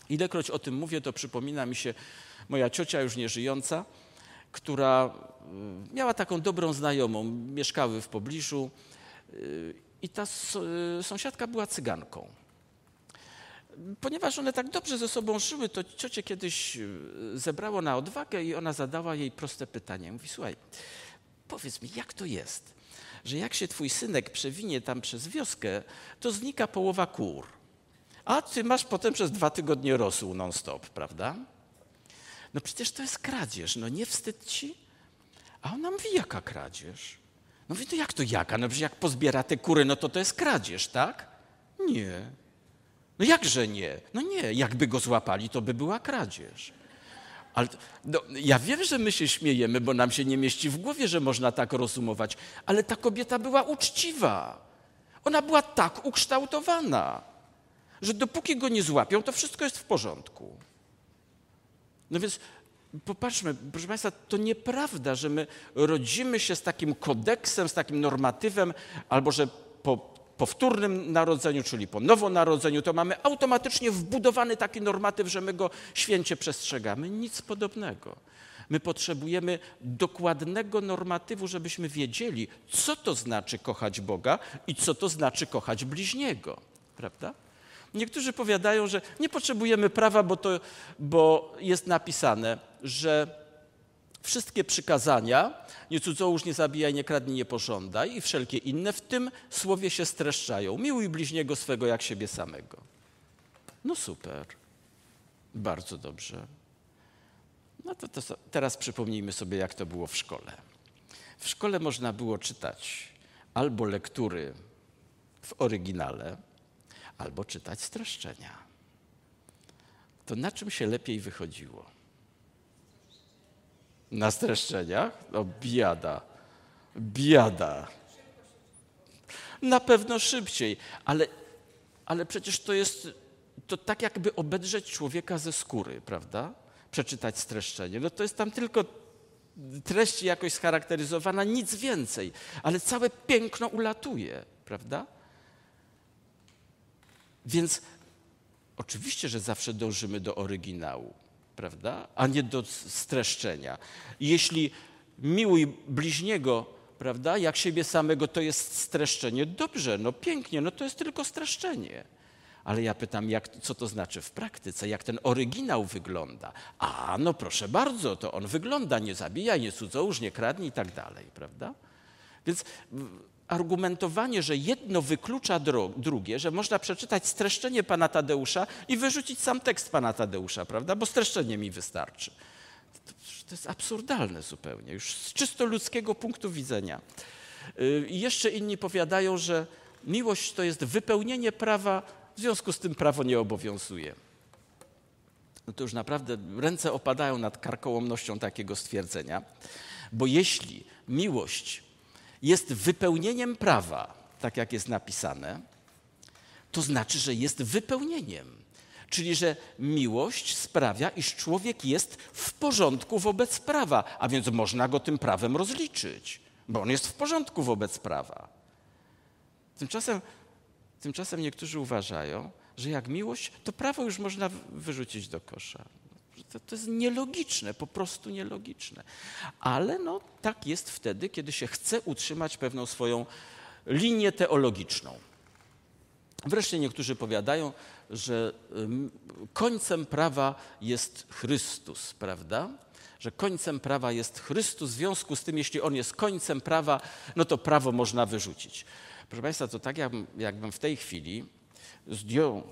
Ilekroć o tym mówię, to przypomina mi się moja ciocia już nieżyjąca, która y, miała taką dobrą znajomą, mieszkały w pobliżu y, i ta y, sąsiadka była cyganką. Ponieważ one tak dobrze ze sobą żyły, to ciocie kiedyś zebrało na odwagę i ona zadała jej proste pytanie. Mówi, słuchaj, powiedz mi, jak to jest, że jak się twój synek przewinie tam przez wioskę, to znika połowa kur a ty masz potem przez dwa tygodnie rosół non-stop, prawda? No przecież to jest kradzież, no nie wstyd ci? A ona mówi, jaka kradzież? No mówi, to jak to jaka? No przecież jak pozbiera te kury, no to to jest kradzież, tak? Nie. No jakże nie? No nie, jakby go złapali, to by była kradzież. Ale no, ja wiem, że my się śmiejemy, bo nam się nie mieści w głowie, że można tak rozumować, ale ta kobieta była uczciwa. Ona była tak ukształtowana że dopóki go nie złapią, to wszystko jest w porządku. No więc popatrzmy, proszę Państwa, to nieprawda, że my rodzimy się z takim kodeksem, z takim normatywem, albo że po powtórnym narodzeniu, czyli po nowonarodzeniu, to mamy automatycznie wbudowany taki normatyw, że my go święcie przestrzegamy. Nic podobnego. My potrzebujemy dokładnego normatywu, żebyśmy wiedzieli, co to znaczy kochać Boga i co to znaczy kochać bliźniego. Prawda? Niektórzy powiadają, że nie potrzebujemy prawa, bo, to, bo jest napisane, że wszystkie przykazania, nie cudzołóż, nie zabijaj, nie kradnij, nie pożądaj i wszelkie inne w tym słowie się streszczają. Miłuj bliźniego swego jak siebie samego. No super. Bardzo dobrze. No to, to teraz przypomnijmy sobie, jak to było w szkole. W szkole można było czytać albo lektury w oryginale, albo czytać streszczenia. To na czym się lepiej wychodziło? Na streszczeniach? No biada, biada. Na pewno szybciej, ale, ale przecież to jest to tak jakby obedrzeć człowieka ze skóry, prawda? Przeczytać streszczenie. No to jest tam tylko treść jakoś scharakteryzowana, nic więcej, ale całe piękno ulatuje, prawda? Więc oczywiście, że zawsze dążymy do oryginału, prawda? A nie do streszczenia. Jeśli miłuj bliźniego, prawda, jak siebie samego, to jest streszczenie. Dobrze, no pięknie, no to jest tylko streszczenie. Ale ja pytam, jak, co to znaczy w praktyce, jak ten oryginał wygląda. A, no proszę bardzo, to on wygląda, nie zabija, nie cudzołóż, nie kradnij i tak dalej, prawda? Więc argumentowanie, że jedno wyklucza drugie, że można przeczytać streszczenie pana Tadeusza i wyrzucić sam tekst pana Tadeusza, prawda? Bo streszczenie mi wystarczy. To, jest absurdalne zupełnie, już z czysto ludzkiego punktu widzenia. Y, I jeszcze inni powiadają, że miłość to jest wypełnienie prawa, w związku z tym prawo nie obowiązuje. No to już naprawdę ręce opadają nad karkołomnością takiego stwierdzenia, bo jeśli miłość jest wypełnieniem prawa, tak jak jest napisane, to znaczy, że jest wypełnieniem. Czyli, że miłość sprawia, iż człowiek jest w porządku wobec prawa, a więc można go tym prawem rozliczyć, bo on jest w porządku wobec prawa. Tymczasem, tymczasem niektórzy uważają, że jak miłość, to prawo już można wyrzucić do kosza. To, to jest nielogiczne, po prostu nielogiczne. Ale no, tak jest wtedy, kiedy się chce utrzymać pewną swoją linię teologiczną. Wreszcie niektórzy powiadają, że końcem prawa jest Chrystus, prawda? Że końcem prawa jest Chrystus, w związku z tym, jeśli On jest końcem prawa, no to prawo można wyrzucić. Proszę Państwa, to tak jakbym, jakbym w tej chwili zdjął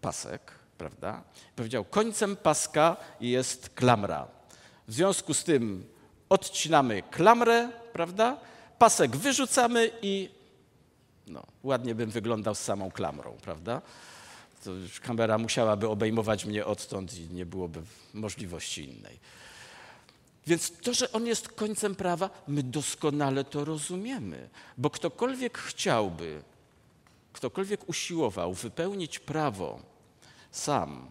pasek, prawda? Powiedział, końcem paska jest klamra. W związku z tym odcinamy klamrę, prawda? Pasek wyrzucamy i no, ładnie bym wyglądał z samą klamrą, prawda? To już kamera musiałaby obejmować mnie odtąd i nie byłoby możliwości innej. Więc to, że on jest końcem prawa, my doskonale to rozumiemy, bo ktokolwiek chciałby, ktokolwiek usiłował wypełnić prawo sam,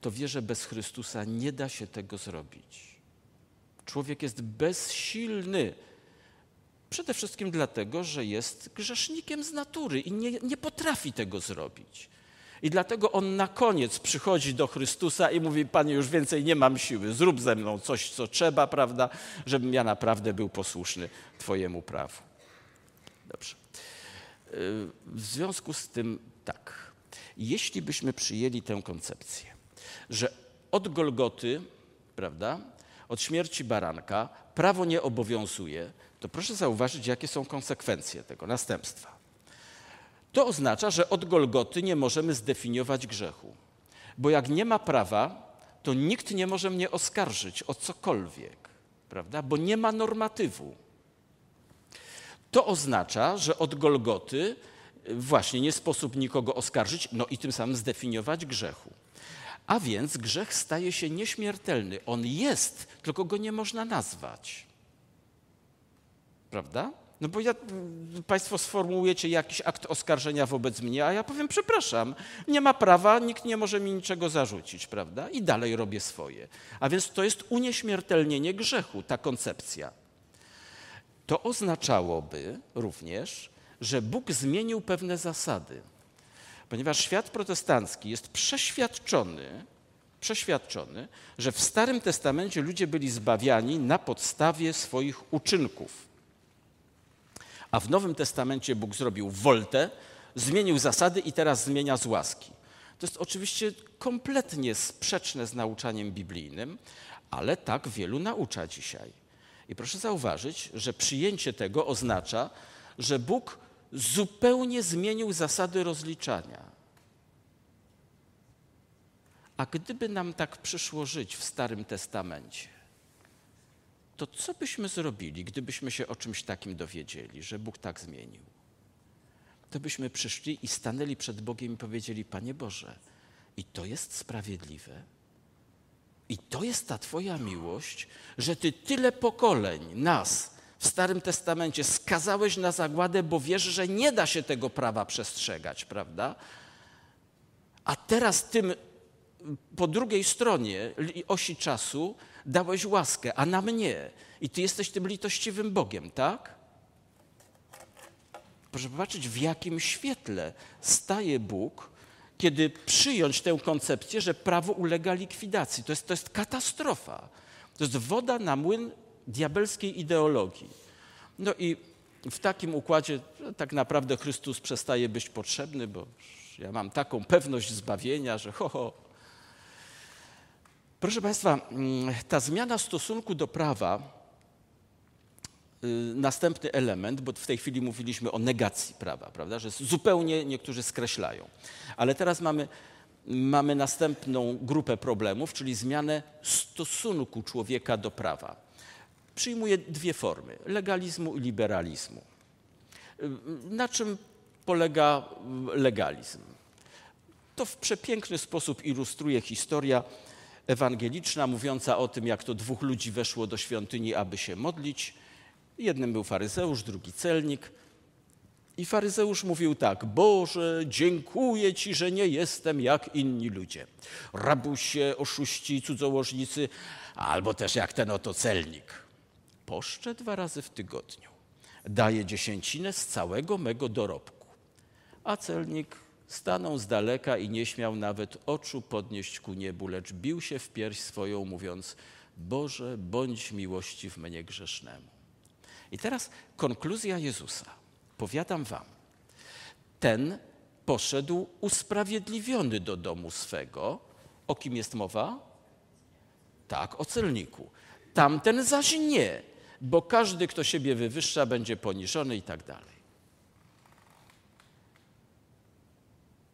to wie, że bez Chrystusa nie da się tego zrobić. Człowiek jest bezsilny. Przede wszystkim dlatego, że jest grzesznikiem z natury i nie, nie potrafi tego zrobić. I dlatego on na koniec przychodzi do Chrystusa i mówi: Panie, już więcej nie mam siły, zrób ze mną coś, co trzeba, prawda, żebym ja naprawdę był posłuszny Twojemu prawu. Dobrze. W związku z tym tak, jeśli byśmy przyjęli tę koncepcję, że od Golgoty, prawda, od śmierci baranka prawo nie obowiązuje, to proszę zauważyć, jakie są konsekwencje tego następstwa. To oznacza, że od Golgoty nie możemy zdefiniować grzechu, bo jak nie ma prawa, to nikt nie może mnie oskarżyć o cokolwiek, prawda? Bo nie ma normatywu. To oznacza, że od Golgoty właśnie nie sposób nikogo oskarżyć, no i tym samym zdefiniować grzechu. A więc grzech staje się nieśmiertelny. On jest, tylko go nie można nazwać. Prawda? No bo ja, Państwo sformułujecie jakiś akt oskarżenia wobec mnie, a ja powiem, przepraszam, nie ma prawa, nikt nie może mi niczego zarzucić, prawda? I dalej robię swoje. A więc to jest unieśmiertelnienie grzechu, ta koncepcja. To oznaczałoby również, że Bóg zmienił pewne zasady, ponieważ świat protestancki jest przeświadczony, przeświadczony, że w Starym Testamencie ludzie byli zbawiani na podstawie swoich uczynków. A w Nowym Testamencie Bóg zrobił woltę, zmienił zasady i teraz zmienia z łaski. To jest oczywiście kompletnie sprzeczne z nauczaniem biblijnym, ale tak wielu naucza dzisiaj. I proszę zauważyć, że przyjęcie tego oznacza, że Bóg zupełnie zmienił zasady rozliczania. A gdyby nam tak przyszło żyć w Starym Testamencie, to co byśmy zrobili, gdybyśmy się o czymś takim dowiedzieli, że Bóg tak zmienił? To byśmy przyszli i stanęli przed Bogiem i powiedzieli: Panie Boże, i to jest sprawiedliwe. I to jest ta Twoja miłość, że Ty tyle pokoleń nas w Starym Testamencie skazałeś na zagładę, bo wiesz, że nie da się tego prawa przestrzegać, prawda? A teraz tym po drugiej stronie osi czasu dałeś łaskę, a na mnie. I Ty jesteś tym litościwym Bogiem, tak? Proszę popatrzeć, w jakim świetle staje Bóg, kiedy przyjąć tę koncepcję, że prawo ulega likwidacji. To jest, to jest katastrofa. To jest woda na młyn diabelskiej ideologii. No i w takim układzie tak naprawdę Chrystus przestaje być potrzebny, bo ja mam taką pewność zbawienia, że ho, ho. Proszę Państwa, mm, ta zmiana stosunku do prawa następny element, bo w tej chwili mówiliśmy o negacji prawa, prawda, że zupełnie niektórzy skreślają. Ale teraz mamy, mamy następną grupę problemów, czyli zmianę stosunku człowieka do prawa. Przyjmuje dwie formy: legalizmu i liberalizmu. Na czym polega legalizm? To w przepiękny sposób ilustruje historia ewangeliczna, mówiąca o tym, jak to dwóch ludzi weszło do świątyni, aby się modlić. Jednym był faryzeusz, drugi celnik. I faryzeusz mówił tak: Boże, dziękuję Ci, że nie jestem jak inni ludzie. Rabusie, oszuści, cudzołożnicy, albo też jak ten oto celnik. Poszczę dwa razy w tygodniu. Daję dziesięcinę z całego mego dorobku. A celnik stanął z daleka i nie śmiał nawet oczu podnieść ku niebu, lecz bił się w pierś swoją, mówiąc: Boże, bądź miłości w mnie grzesznemu. I teraz konkluzja Jezusa. Powiadam wam, ten poszedł usprawiedliwiony do domu swego. O kim jest mowa? Tak, o celniku. Tamten zaś nie, bo każdy, kto siebie wywyższa, będzie poniżony i tak dalej.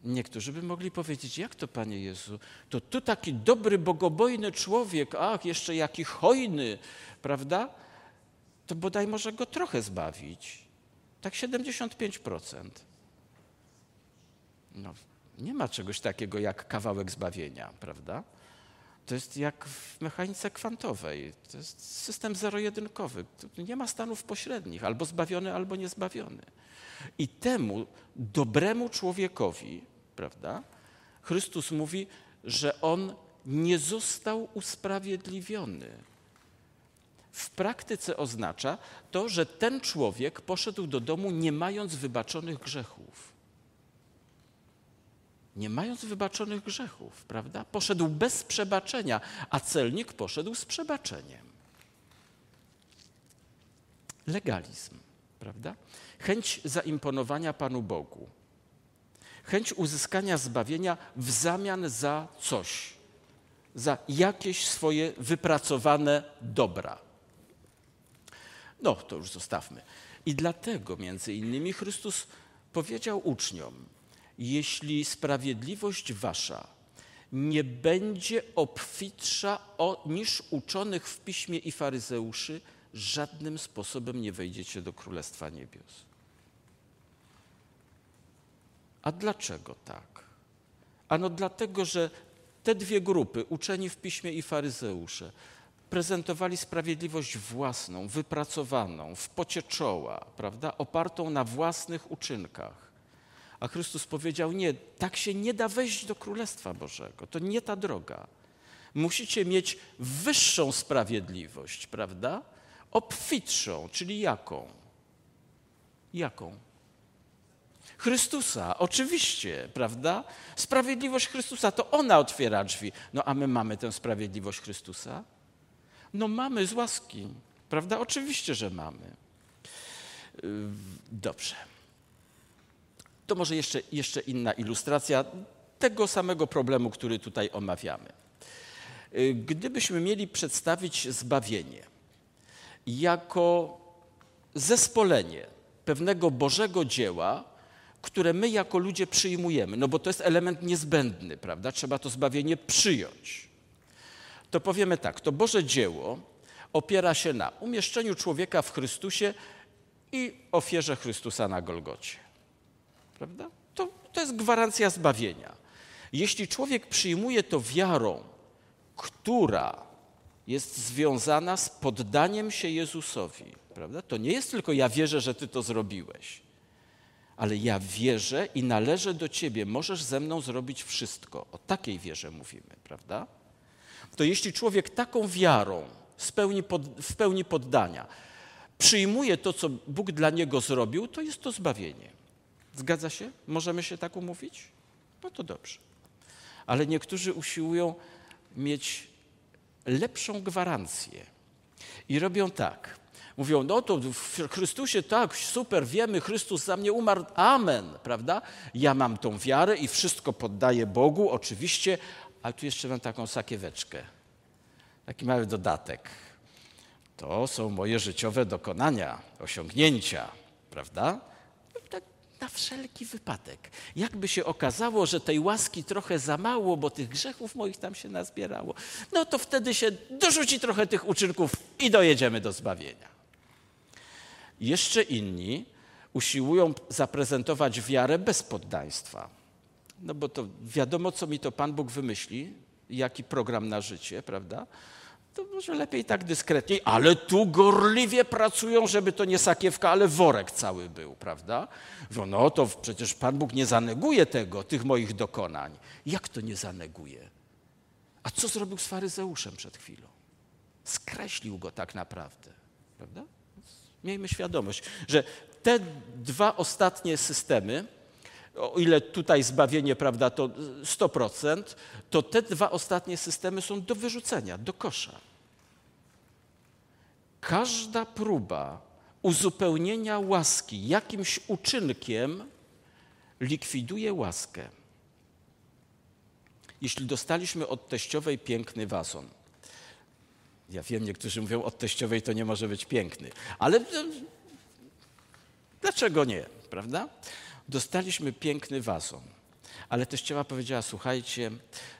Niektórzy by mogli powiedzieć, jak to Panie Jezu, to tu taki dobry, bogobojny człowiek, ach, jeszcze jaki hojny, prawda? To bodaj może go trochę zbawić. Tak 75%. No, nie ma czegoś takiego jak kawałek zbawienia, prawda? To jest jak w mechanice kwantowej. To jest system zero-jedynkowy. Nie ma stanów pośrednich, albo zbawiony, albo niezbawiony. I temu dobremu człowiekowi, prawda, Chrystus mówi, że on nie został usprawiedliwiony. W praktyce oznacza to, że ten człowiek poszedł do domu nie mając wybaczonych grzechów nie mając wybaczonych grzechów, prawda? Poszedł bez przebaczenia, a celnik poszedł z przebaczeniem. Legalizm, prawda? Chęć zaimponowania Panu Bogu. Chęć uzyskania zbawienia w zamian za coś, za jakieś swoje wypracowane dobra. No, to już zostawmy. I dlatego między innymi Chrystus powiedział uczniom, jeśli sprawiedliwość wasza nie będzie obfitsza o, niż uczonych w piśmie i faryzeuszy, żadnym sposobem nie wejdziecie do Królestwa Niebios. A dlaczego tak? Ano dlatego, że te dwie grupy, uczeni w piśmie i faryzeusze, prezentowali sprawiedliwość własną, wypracowaną, w pocie czoła, prawda, opartą na własnych uczynkach. A Chrystus powiedział: Nie, tak się nie da wejść do Królestwa Bożego. To nie ta droga. Musicie mieć wyższą sprawiedliwość, prawda? Obfitszą, czyli jaką? Jaką? Chrystusa, oczywiście, prawda? Sprawiedliwość Chrystusa to ona otwiera drzwi. No a my mamy tę sprawiedliwość Chrystusa? No mamy z łaski, prawda? Oczywiście, że mamy. Yy, dobrze. To może jeszcze, jeszcze inna ilustracja tego samego problemu, który tutaj omawiamy. Y, gdybyśmy mieli przedstawić zbawienie jako zespolenie pewnego Bożego dzieła, które my jako ludzie przyjmujemy, no bo to jest element niezbędny, prawda? Trzeba to zbawienie przyjąć. To powiemy tak, to Boże dzieło opiera się na umieszczeniu człowieka w Chrystusie i ofierze Chrystusa na Golgocie prawda? To, to jest gwarancja zbawienia. Jeśli człowiek przyjmuje to wiarą, która jest związana z poddaniem się Jezusowi, prawda? To nie jest tylko ja wierzę, że Ty to zrobiłeś, ale ja wierzę i należę do Ciebie, możesz ze mną zrobić wszystko. O takiej wierze mówimy, prawda? To jeśli człowiek taką wiarą, w pełni, pod, w pełni poddania, przyjmuje to, co Bóg dla niego zrobił, to jest to zbawienie. Zgadza się? Możemy się tak umówić? No to dobrze. Ale niektórzy usiłują mieć lepszą gwarancję i robią tak. Mówią, no to w Chrystusie tak, super, wiemy, Chrystus za mnie umarł, amen, prawda? Ja mam tą wiarę i wszystko poddaję Bogu, oczywiście, ale tu jeszcze mam taką sakieweczkę, taki mały dodatek. To są moje życiowe dokonania, osiągnięcia, prawda? Tak na wszelki wypadek. Jakby się okazało, że tej łaski trochę za mało, bo tych grzechów moich tam się nazbierało, no to wtedy się dorzuci trochę tych uczynków i dojedziemy do zbawienia. Jeszcze inni usiłują zaprezentować wiarę bez poddaństwa. No bo to wiadomo, co mi to Pan Bóg wymyśli, jaki program na życie, prawda? To może lepiej tak dyskretniej, ale tu gorliwie pracują, żeby to nie sakiewka, ale worek cały był, prawda? No to przecież Pan Bóg nie zaneguje tego, tych moich dokonań. Jak to nie zaneguje? A co zrobił z faryzeuszem przed chwilą? Skreślił go tak naprawdę, prawda? Miejmy świadomość, że te dwa ostatnie systemy, o ile tutaj zbawienie, prawda, to 100%, to te dwa ostatnie systemy są do wyrzucenia, do kosza. Każda próba uzupełnienia łaski jakimś uczynkiem likwiduje łaskę. Jeśli dostaliśmy od teściowej piękny wazon, ja wiem, niektórzy mówią, od teściowej to nie może być piękny, ale dlaczego nie, prawda? Dostaliśmy piękny wazon. Ale teściowa powiedziała, słuchajcie,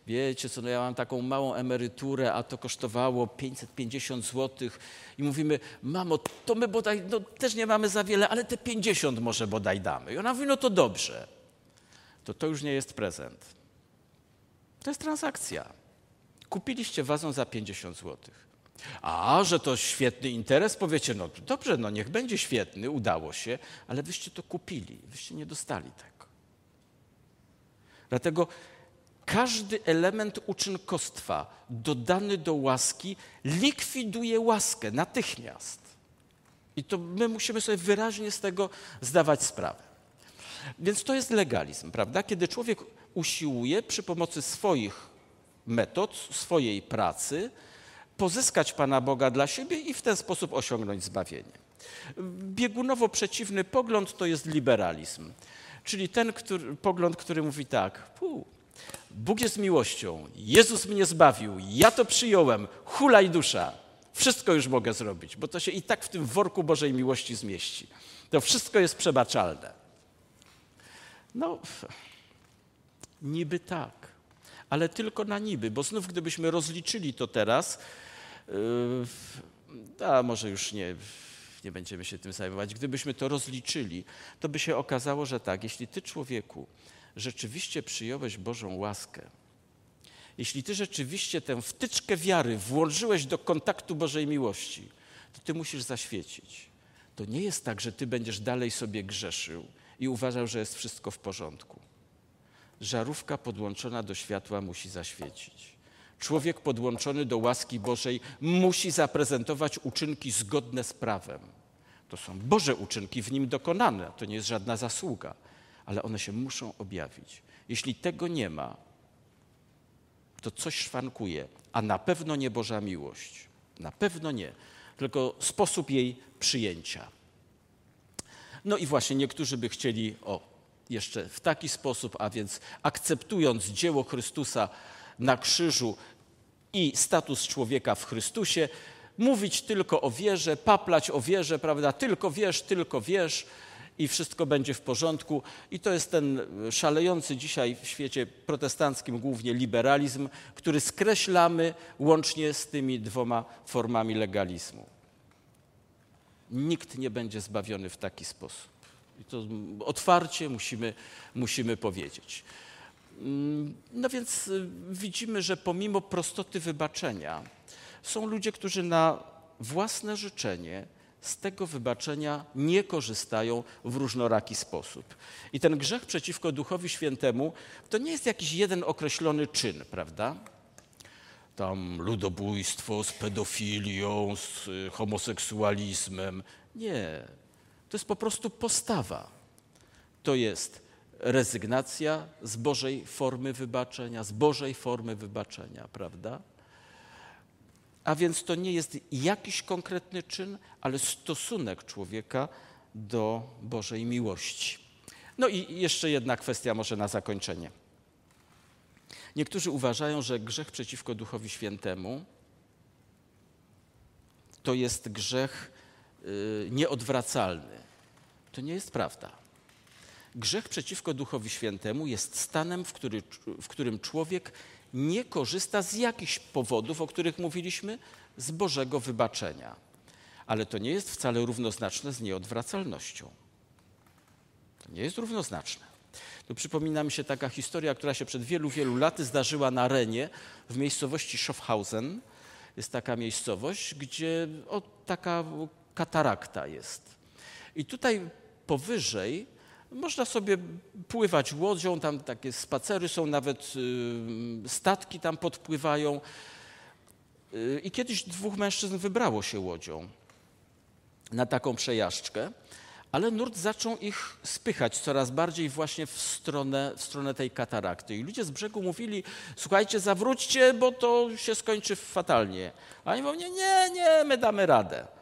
wiecie co, no ja mam taką małą emeryturę, a to kosztowało 550 zł. I mówimy, mamo, to my bodaj, no też nie mamy za wiele, ale te 50 może bodaj damy. I ona mówi, no to dobrze. To to już nie jest prezent. To jest transakcja. Kupiliście wazon za 50 złotych. A, że to świetny interes, powiecie, no dobrze, no niech będzie świetny, udało się, ale wyście to kupili, wyście nie dostali tego. Dlatego każdy element uczynkostwa dodany do łaski likwiduje łaskę natychmiast. I to my musimy sobie wyraźnie z tego zdawać sprawę. Więc to jest legalizm, prawda? Kiedy człowiek usiłuje przy pomocy swoich metod, swojej pracy, pozyskać Pana Boga dla siebie i w ten sposób osiągnąć zbawienie. Biegunowo przeciwny pogląd to jest liberalizm, czyli ten który, pogląd, który mówi tak, Bóg jest miłością, Jezus mnie zbawił, ja to przyjąłem, hulaj dusza, wszystko już mogę zrobić, bo to się i tak w tym worku Bożej miłości zmieści. To wszystko jest przebaczalne. No, niby tak, ale tylko na niby, bo znów gdybyśmy rozliczyli to teraz, a może już nie, nie będziemy się tym zajmować. Gdybyśmy to rozliczyli, to by się okazało, że tak, jeśli ty człowieku rzeczywiście przyjąłeś Bożą łaskę, jeśli ty rzeczywiście tę wtyczkę wiary włożyłeś do kontaktu Bożej miłości, to ty musisz zaświecić. To nie jest tak, że ty będziesz dalej sobie grzeszył i uważał, że jest wszystko w porządku. Żarówka podłączona do światła musi zaświecić. Człowiek podłączony do łaski Bożej musi zaprezentować uczynki zgodne z prawem. To są Boże uczynki w nim dokonane, to nie jest żadna zasługa, ale one się muszą objawić. Jeśli tego nie ma, to coś szwankuje, a na pewno nie Boża miłość. Na pewno nie, tylko sposób jej przyjęcia. No i właśnie niektórzy by chcieli, o, jeszcze w taki sposób, a więc akceptując dzieło Chrystusa na krzyżu i status człowieka w Chrystusie, mówić tylko o wierze, paplać o wierze, prawda? Tylko wierz, tylko wierz i wszystko będzie w porządku. I to jest ten szalejący dzisiaj w świecie protestanckim głównie liberalizm, który skreślamy łącznie z tymi dwoma formami legalizmu. Nikt nie będzie zbawiony w taki sposób. I to otwarcie musimy, musimy powiedzieć. No więc y, widzimy, że pomimo prostoty wybaczenia, są ludzie, którzy na własne życzenie z tego wybaczenia nie korzystają w różnoraki sposób. I ten grzech przeciwko Duchowi Świętemu to nie jest jakiś jeden określony czyn, prawda? Tam ludobójstwo z pedofilią, z y, homoseksualizmem. Nie. To jest po prostu postawa. To jest rezygnacja z Bożej formy wybaczenia, z Bożej formy wybaczenia, prawda? A więc to nie jest jakiś konkretny czyn, ale stosunek człowieka do Bożej miłości. No i jeszcze jedna kwestia, może na zakończenie. Niektórzy uważają, że grzech przeciwko Duchowi Świętemu to jest grzech y, nieodwracalny. To nie jest prawda. Grzech przeciwko Duchowi Świętemu jest stanem, w, który, w którym człowiek nie korzysta z jakichś powodów, o których mówiliśmy, z Bożego wybaczenia. Ale to nie jest wcale równoznaczne z nieodwracalnością. To nie jest równoznaczne. Tu przypomina mi się taka historia, która się przed wielu, wielu laty zdarzyła na Renie w miejscowości Schaffhausen. Jest taka miejscowość, gdzie o, taka katarakta jest. I tutaj powyżej można sobie pływać łodzią, tam takie spacery są, nawet y, statki tam podpływają. Y, I kiedyś dwóch mężczyzn wybrało się łodzią na taką przejażdżkę, ale nurt zaczął ich spychać coraz bardziej właśnie w stronę, w stronę tej katarakty. I ludzie z brzegu mówili, słuchajcie, zawróćcie, bo to się skończy fatalnie. A oni mówią, nie, nie, nie, my damy radę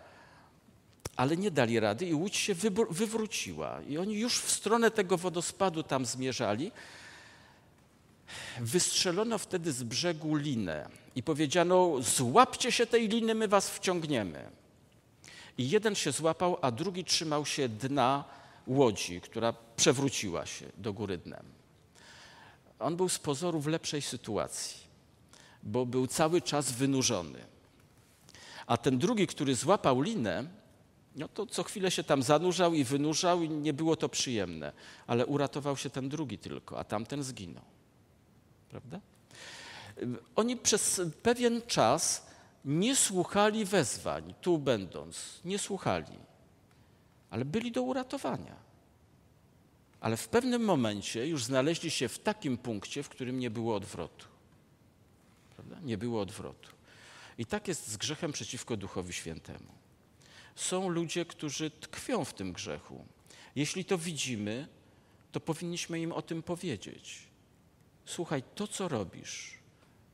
ale nie dali rady i łódź się wywróciła. I oni już w stronę tego wodospadu tam zmierzali. Wystrzelono wtedy z brzegu linę i powiedziano: Złapcie się tej liny, my was wciągniemy. I jeden się złapał, a drugi trzymał się dna łodzi, która przewróciła się do góry dnem. On był z pozoru w lepszej sytuacji, bo był cały czas wynurzony. A ten drugi, który złapał linę, no to co chwilę się tam zanurzał i wynurzał i nie było to przyjemne. Ale uratował się ten drugi tylko, a tamten zginął. Prawda? Oni przez pewien czas nie słuchali wezwań, tu będąc, nie słuchali, ale byli do uratowania. Ale w pewnym momencie już znaleźli się w takim punkcie, w którym nie było odwrotu. Prawda? Nie było odwrotu. I tak jest z grzechem przeciwko Duchowi Świętemu są ludzie, którzy tkwią w tym grzechu. Jeśli to widzimy, to powinniśmy im o tym powiedzieć. Słuchaj, to co robisz,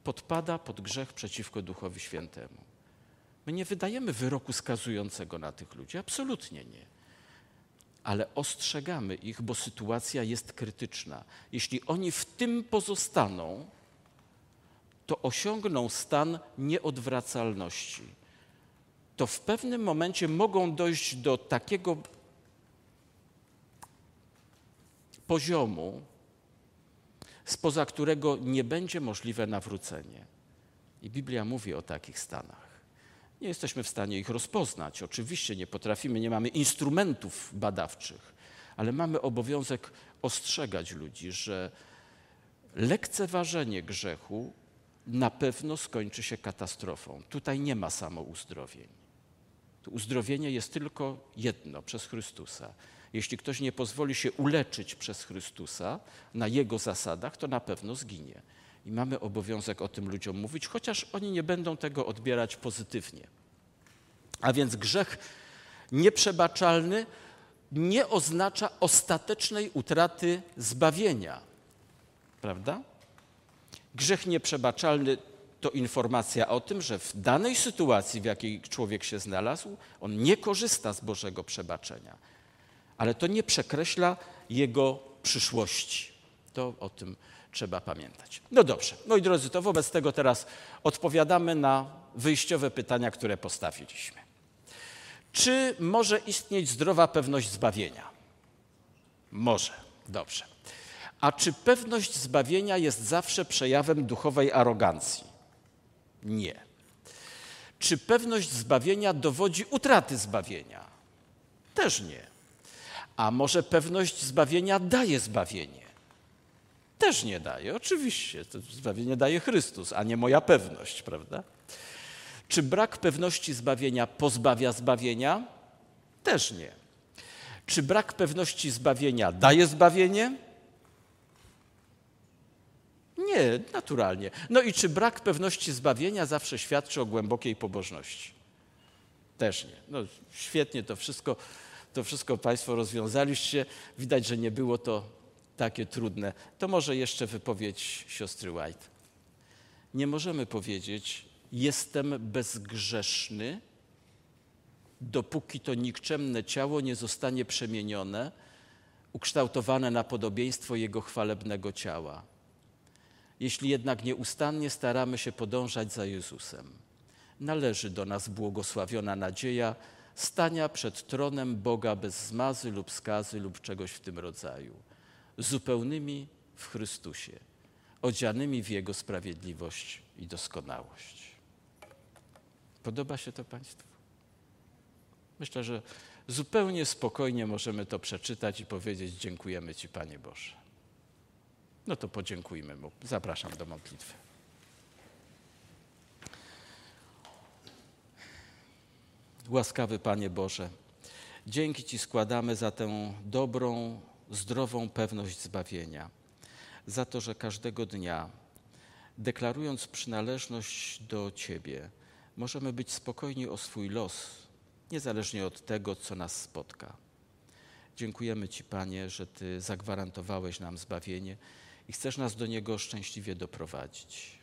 podpada pod grzech przeciwko Duchowi Świętemu. My nie wydajemy wyroku skazującego na tych ludzi, absolutnie nie. Ale ostrzegamy ich, bo sytuacja jest krytyczna. Jeśli oni w tym pozostaną, to osiągną stan nieodwracalności to w pewnym momencie mogą dojść do takiego poziomu, spoza którego nie będzie możliwe nawrócenie. I Biblia mówi o takich stanach. Nie jesteśmy w stanie ich rozpoznać. Oczywiście nie potrafimy, nie mamy instrumentów badawczych, ale mamy obowiązek ostrzegać ludzi, że lekceważenie grzechu na pewno skończy się katastrofą. Tutaj nie ma samouzdrowień. To uzdrowienie jest tylko jedno przez Chrystusa. Jeśli ktoś nie pozwoli się uleczyć przez Chrystusa na Jego zasadach, to na pewno zginie. I mamy obowiązek o tym ludziom mówić, chociaż oni nie będą tego odbierać pozytywnie. A więc grzech nieprzebaczalny nie oznacza ostatecznej utraty zbawienia. Prawda? Grzech nieprzebaczalny to informacja o tym, że w danej sytuacji, w jakiej człowiek się znalazł, on nie korzysta z Bożego przebaczenia. Ale to nie przekreśla jego przyszłości. To o tym trzeba pamiętać. No dobrze, moi drodzy, to wobec tego teraz odpowiadamy na wyjściowe pytania, które postawiliśmy. Czy może istnieć zdrowa pewność zbawienia? Może, dobrze. A czy pewność zbawienia jest zawsze przejawem duchowej arogancji? Nie. Czy pewność zbawienia dowodzi utraty zbawienia? Też nie. A może pewność zbawienia daje zbawienie? Też nie daje. Oczywiście, to zbawienie daje Chrystus, a nie moja pewność, prawda? Czy brak pewności zbawienia pozbawia zbawienia? Też nie. Czy brak pewności zbawienia daje zbawienie? Nie, naturalnie. No i czy brak pewności zbawienia zawsze świadczy o głębokiej pobożności? Też nie. No, świetnie to wszystko, to wszystko Państwo rozwiązaliście. Widać, że nie było to takie trudne. To może jeszcze wypowiedź siostry White. Nie możemy powiedzieć, jestem bezgrzeszny, dopóki to nikczemne ciało nie zostanie przemienione, ukształtowane na podobieństwo Jego chwalebnego ciała. Jeśli jednak nieustannie staramy się podążać za Jezusem, należy do nas błogosławiona nadzieja stania przed tronem Boga bez zmazy lub skazy lub czegoś w tym rodzaju, zupełnymi w Chrystusie, odzianymi w Jego sprawiedliwość i doskonałość. Podoba się to Państwu? Myślę, że zupełnie spokojnie możemy to przeczytać i powiedzieć: Dziękujemy Ci, Panie Boże. No to podziękujmy Mu. Zapraszam do modlitwy. Łaskawy Panie Boże, dzięki Ci składamy za tę dobrą, zdrową pewność zbawienia, za to, że każdego dnia, deklarując przynależność do Ciebie, możemy być spokojni o swój los, niezależnie od tego, co nas spotka. Dziękujemy Ci, Panie, że Ty zagwarantowałeś nam zbawienie i chcesz nas do niego szczęśliwie doprowadzić.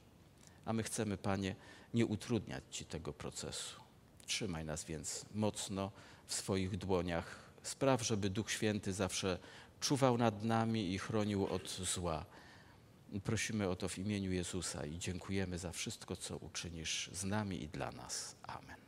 A my chcemy, Panie, nie utrudniać Ci tego procesu. Trzymaj nas więc mocno w swoich dłoniach. Spraw, żeby Duch Święty zawsze czuwał nad nami i chronił od zła. Prosimy o to w imieniu Jezusa i dziękujemy za wszystko, co uczynisz z nami i dla nas. Amen.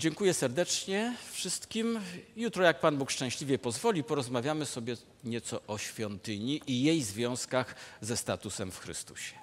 Dziękuję serdecznie wszystkim. Jutro, jak Pan Bóg szczęśliwie pozwoli, porozmawiamy sobie nieco o świątyni i jej związkach ze statusem w Chrystusie.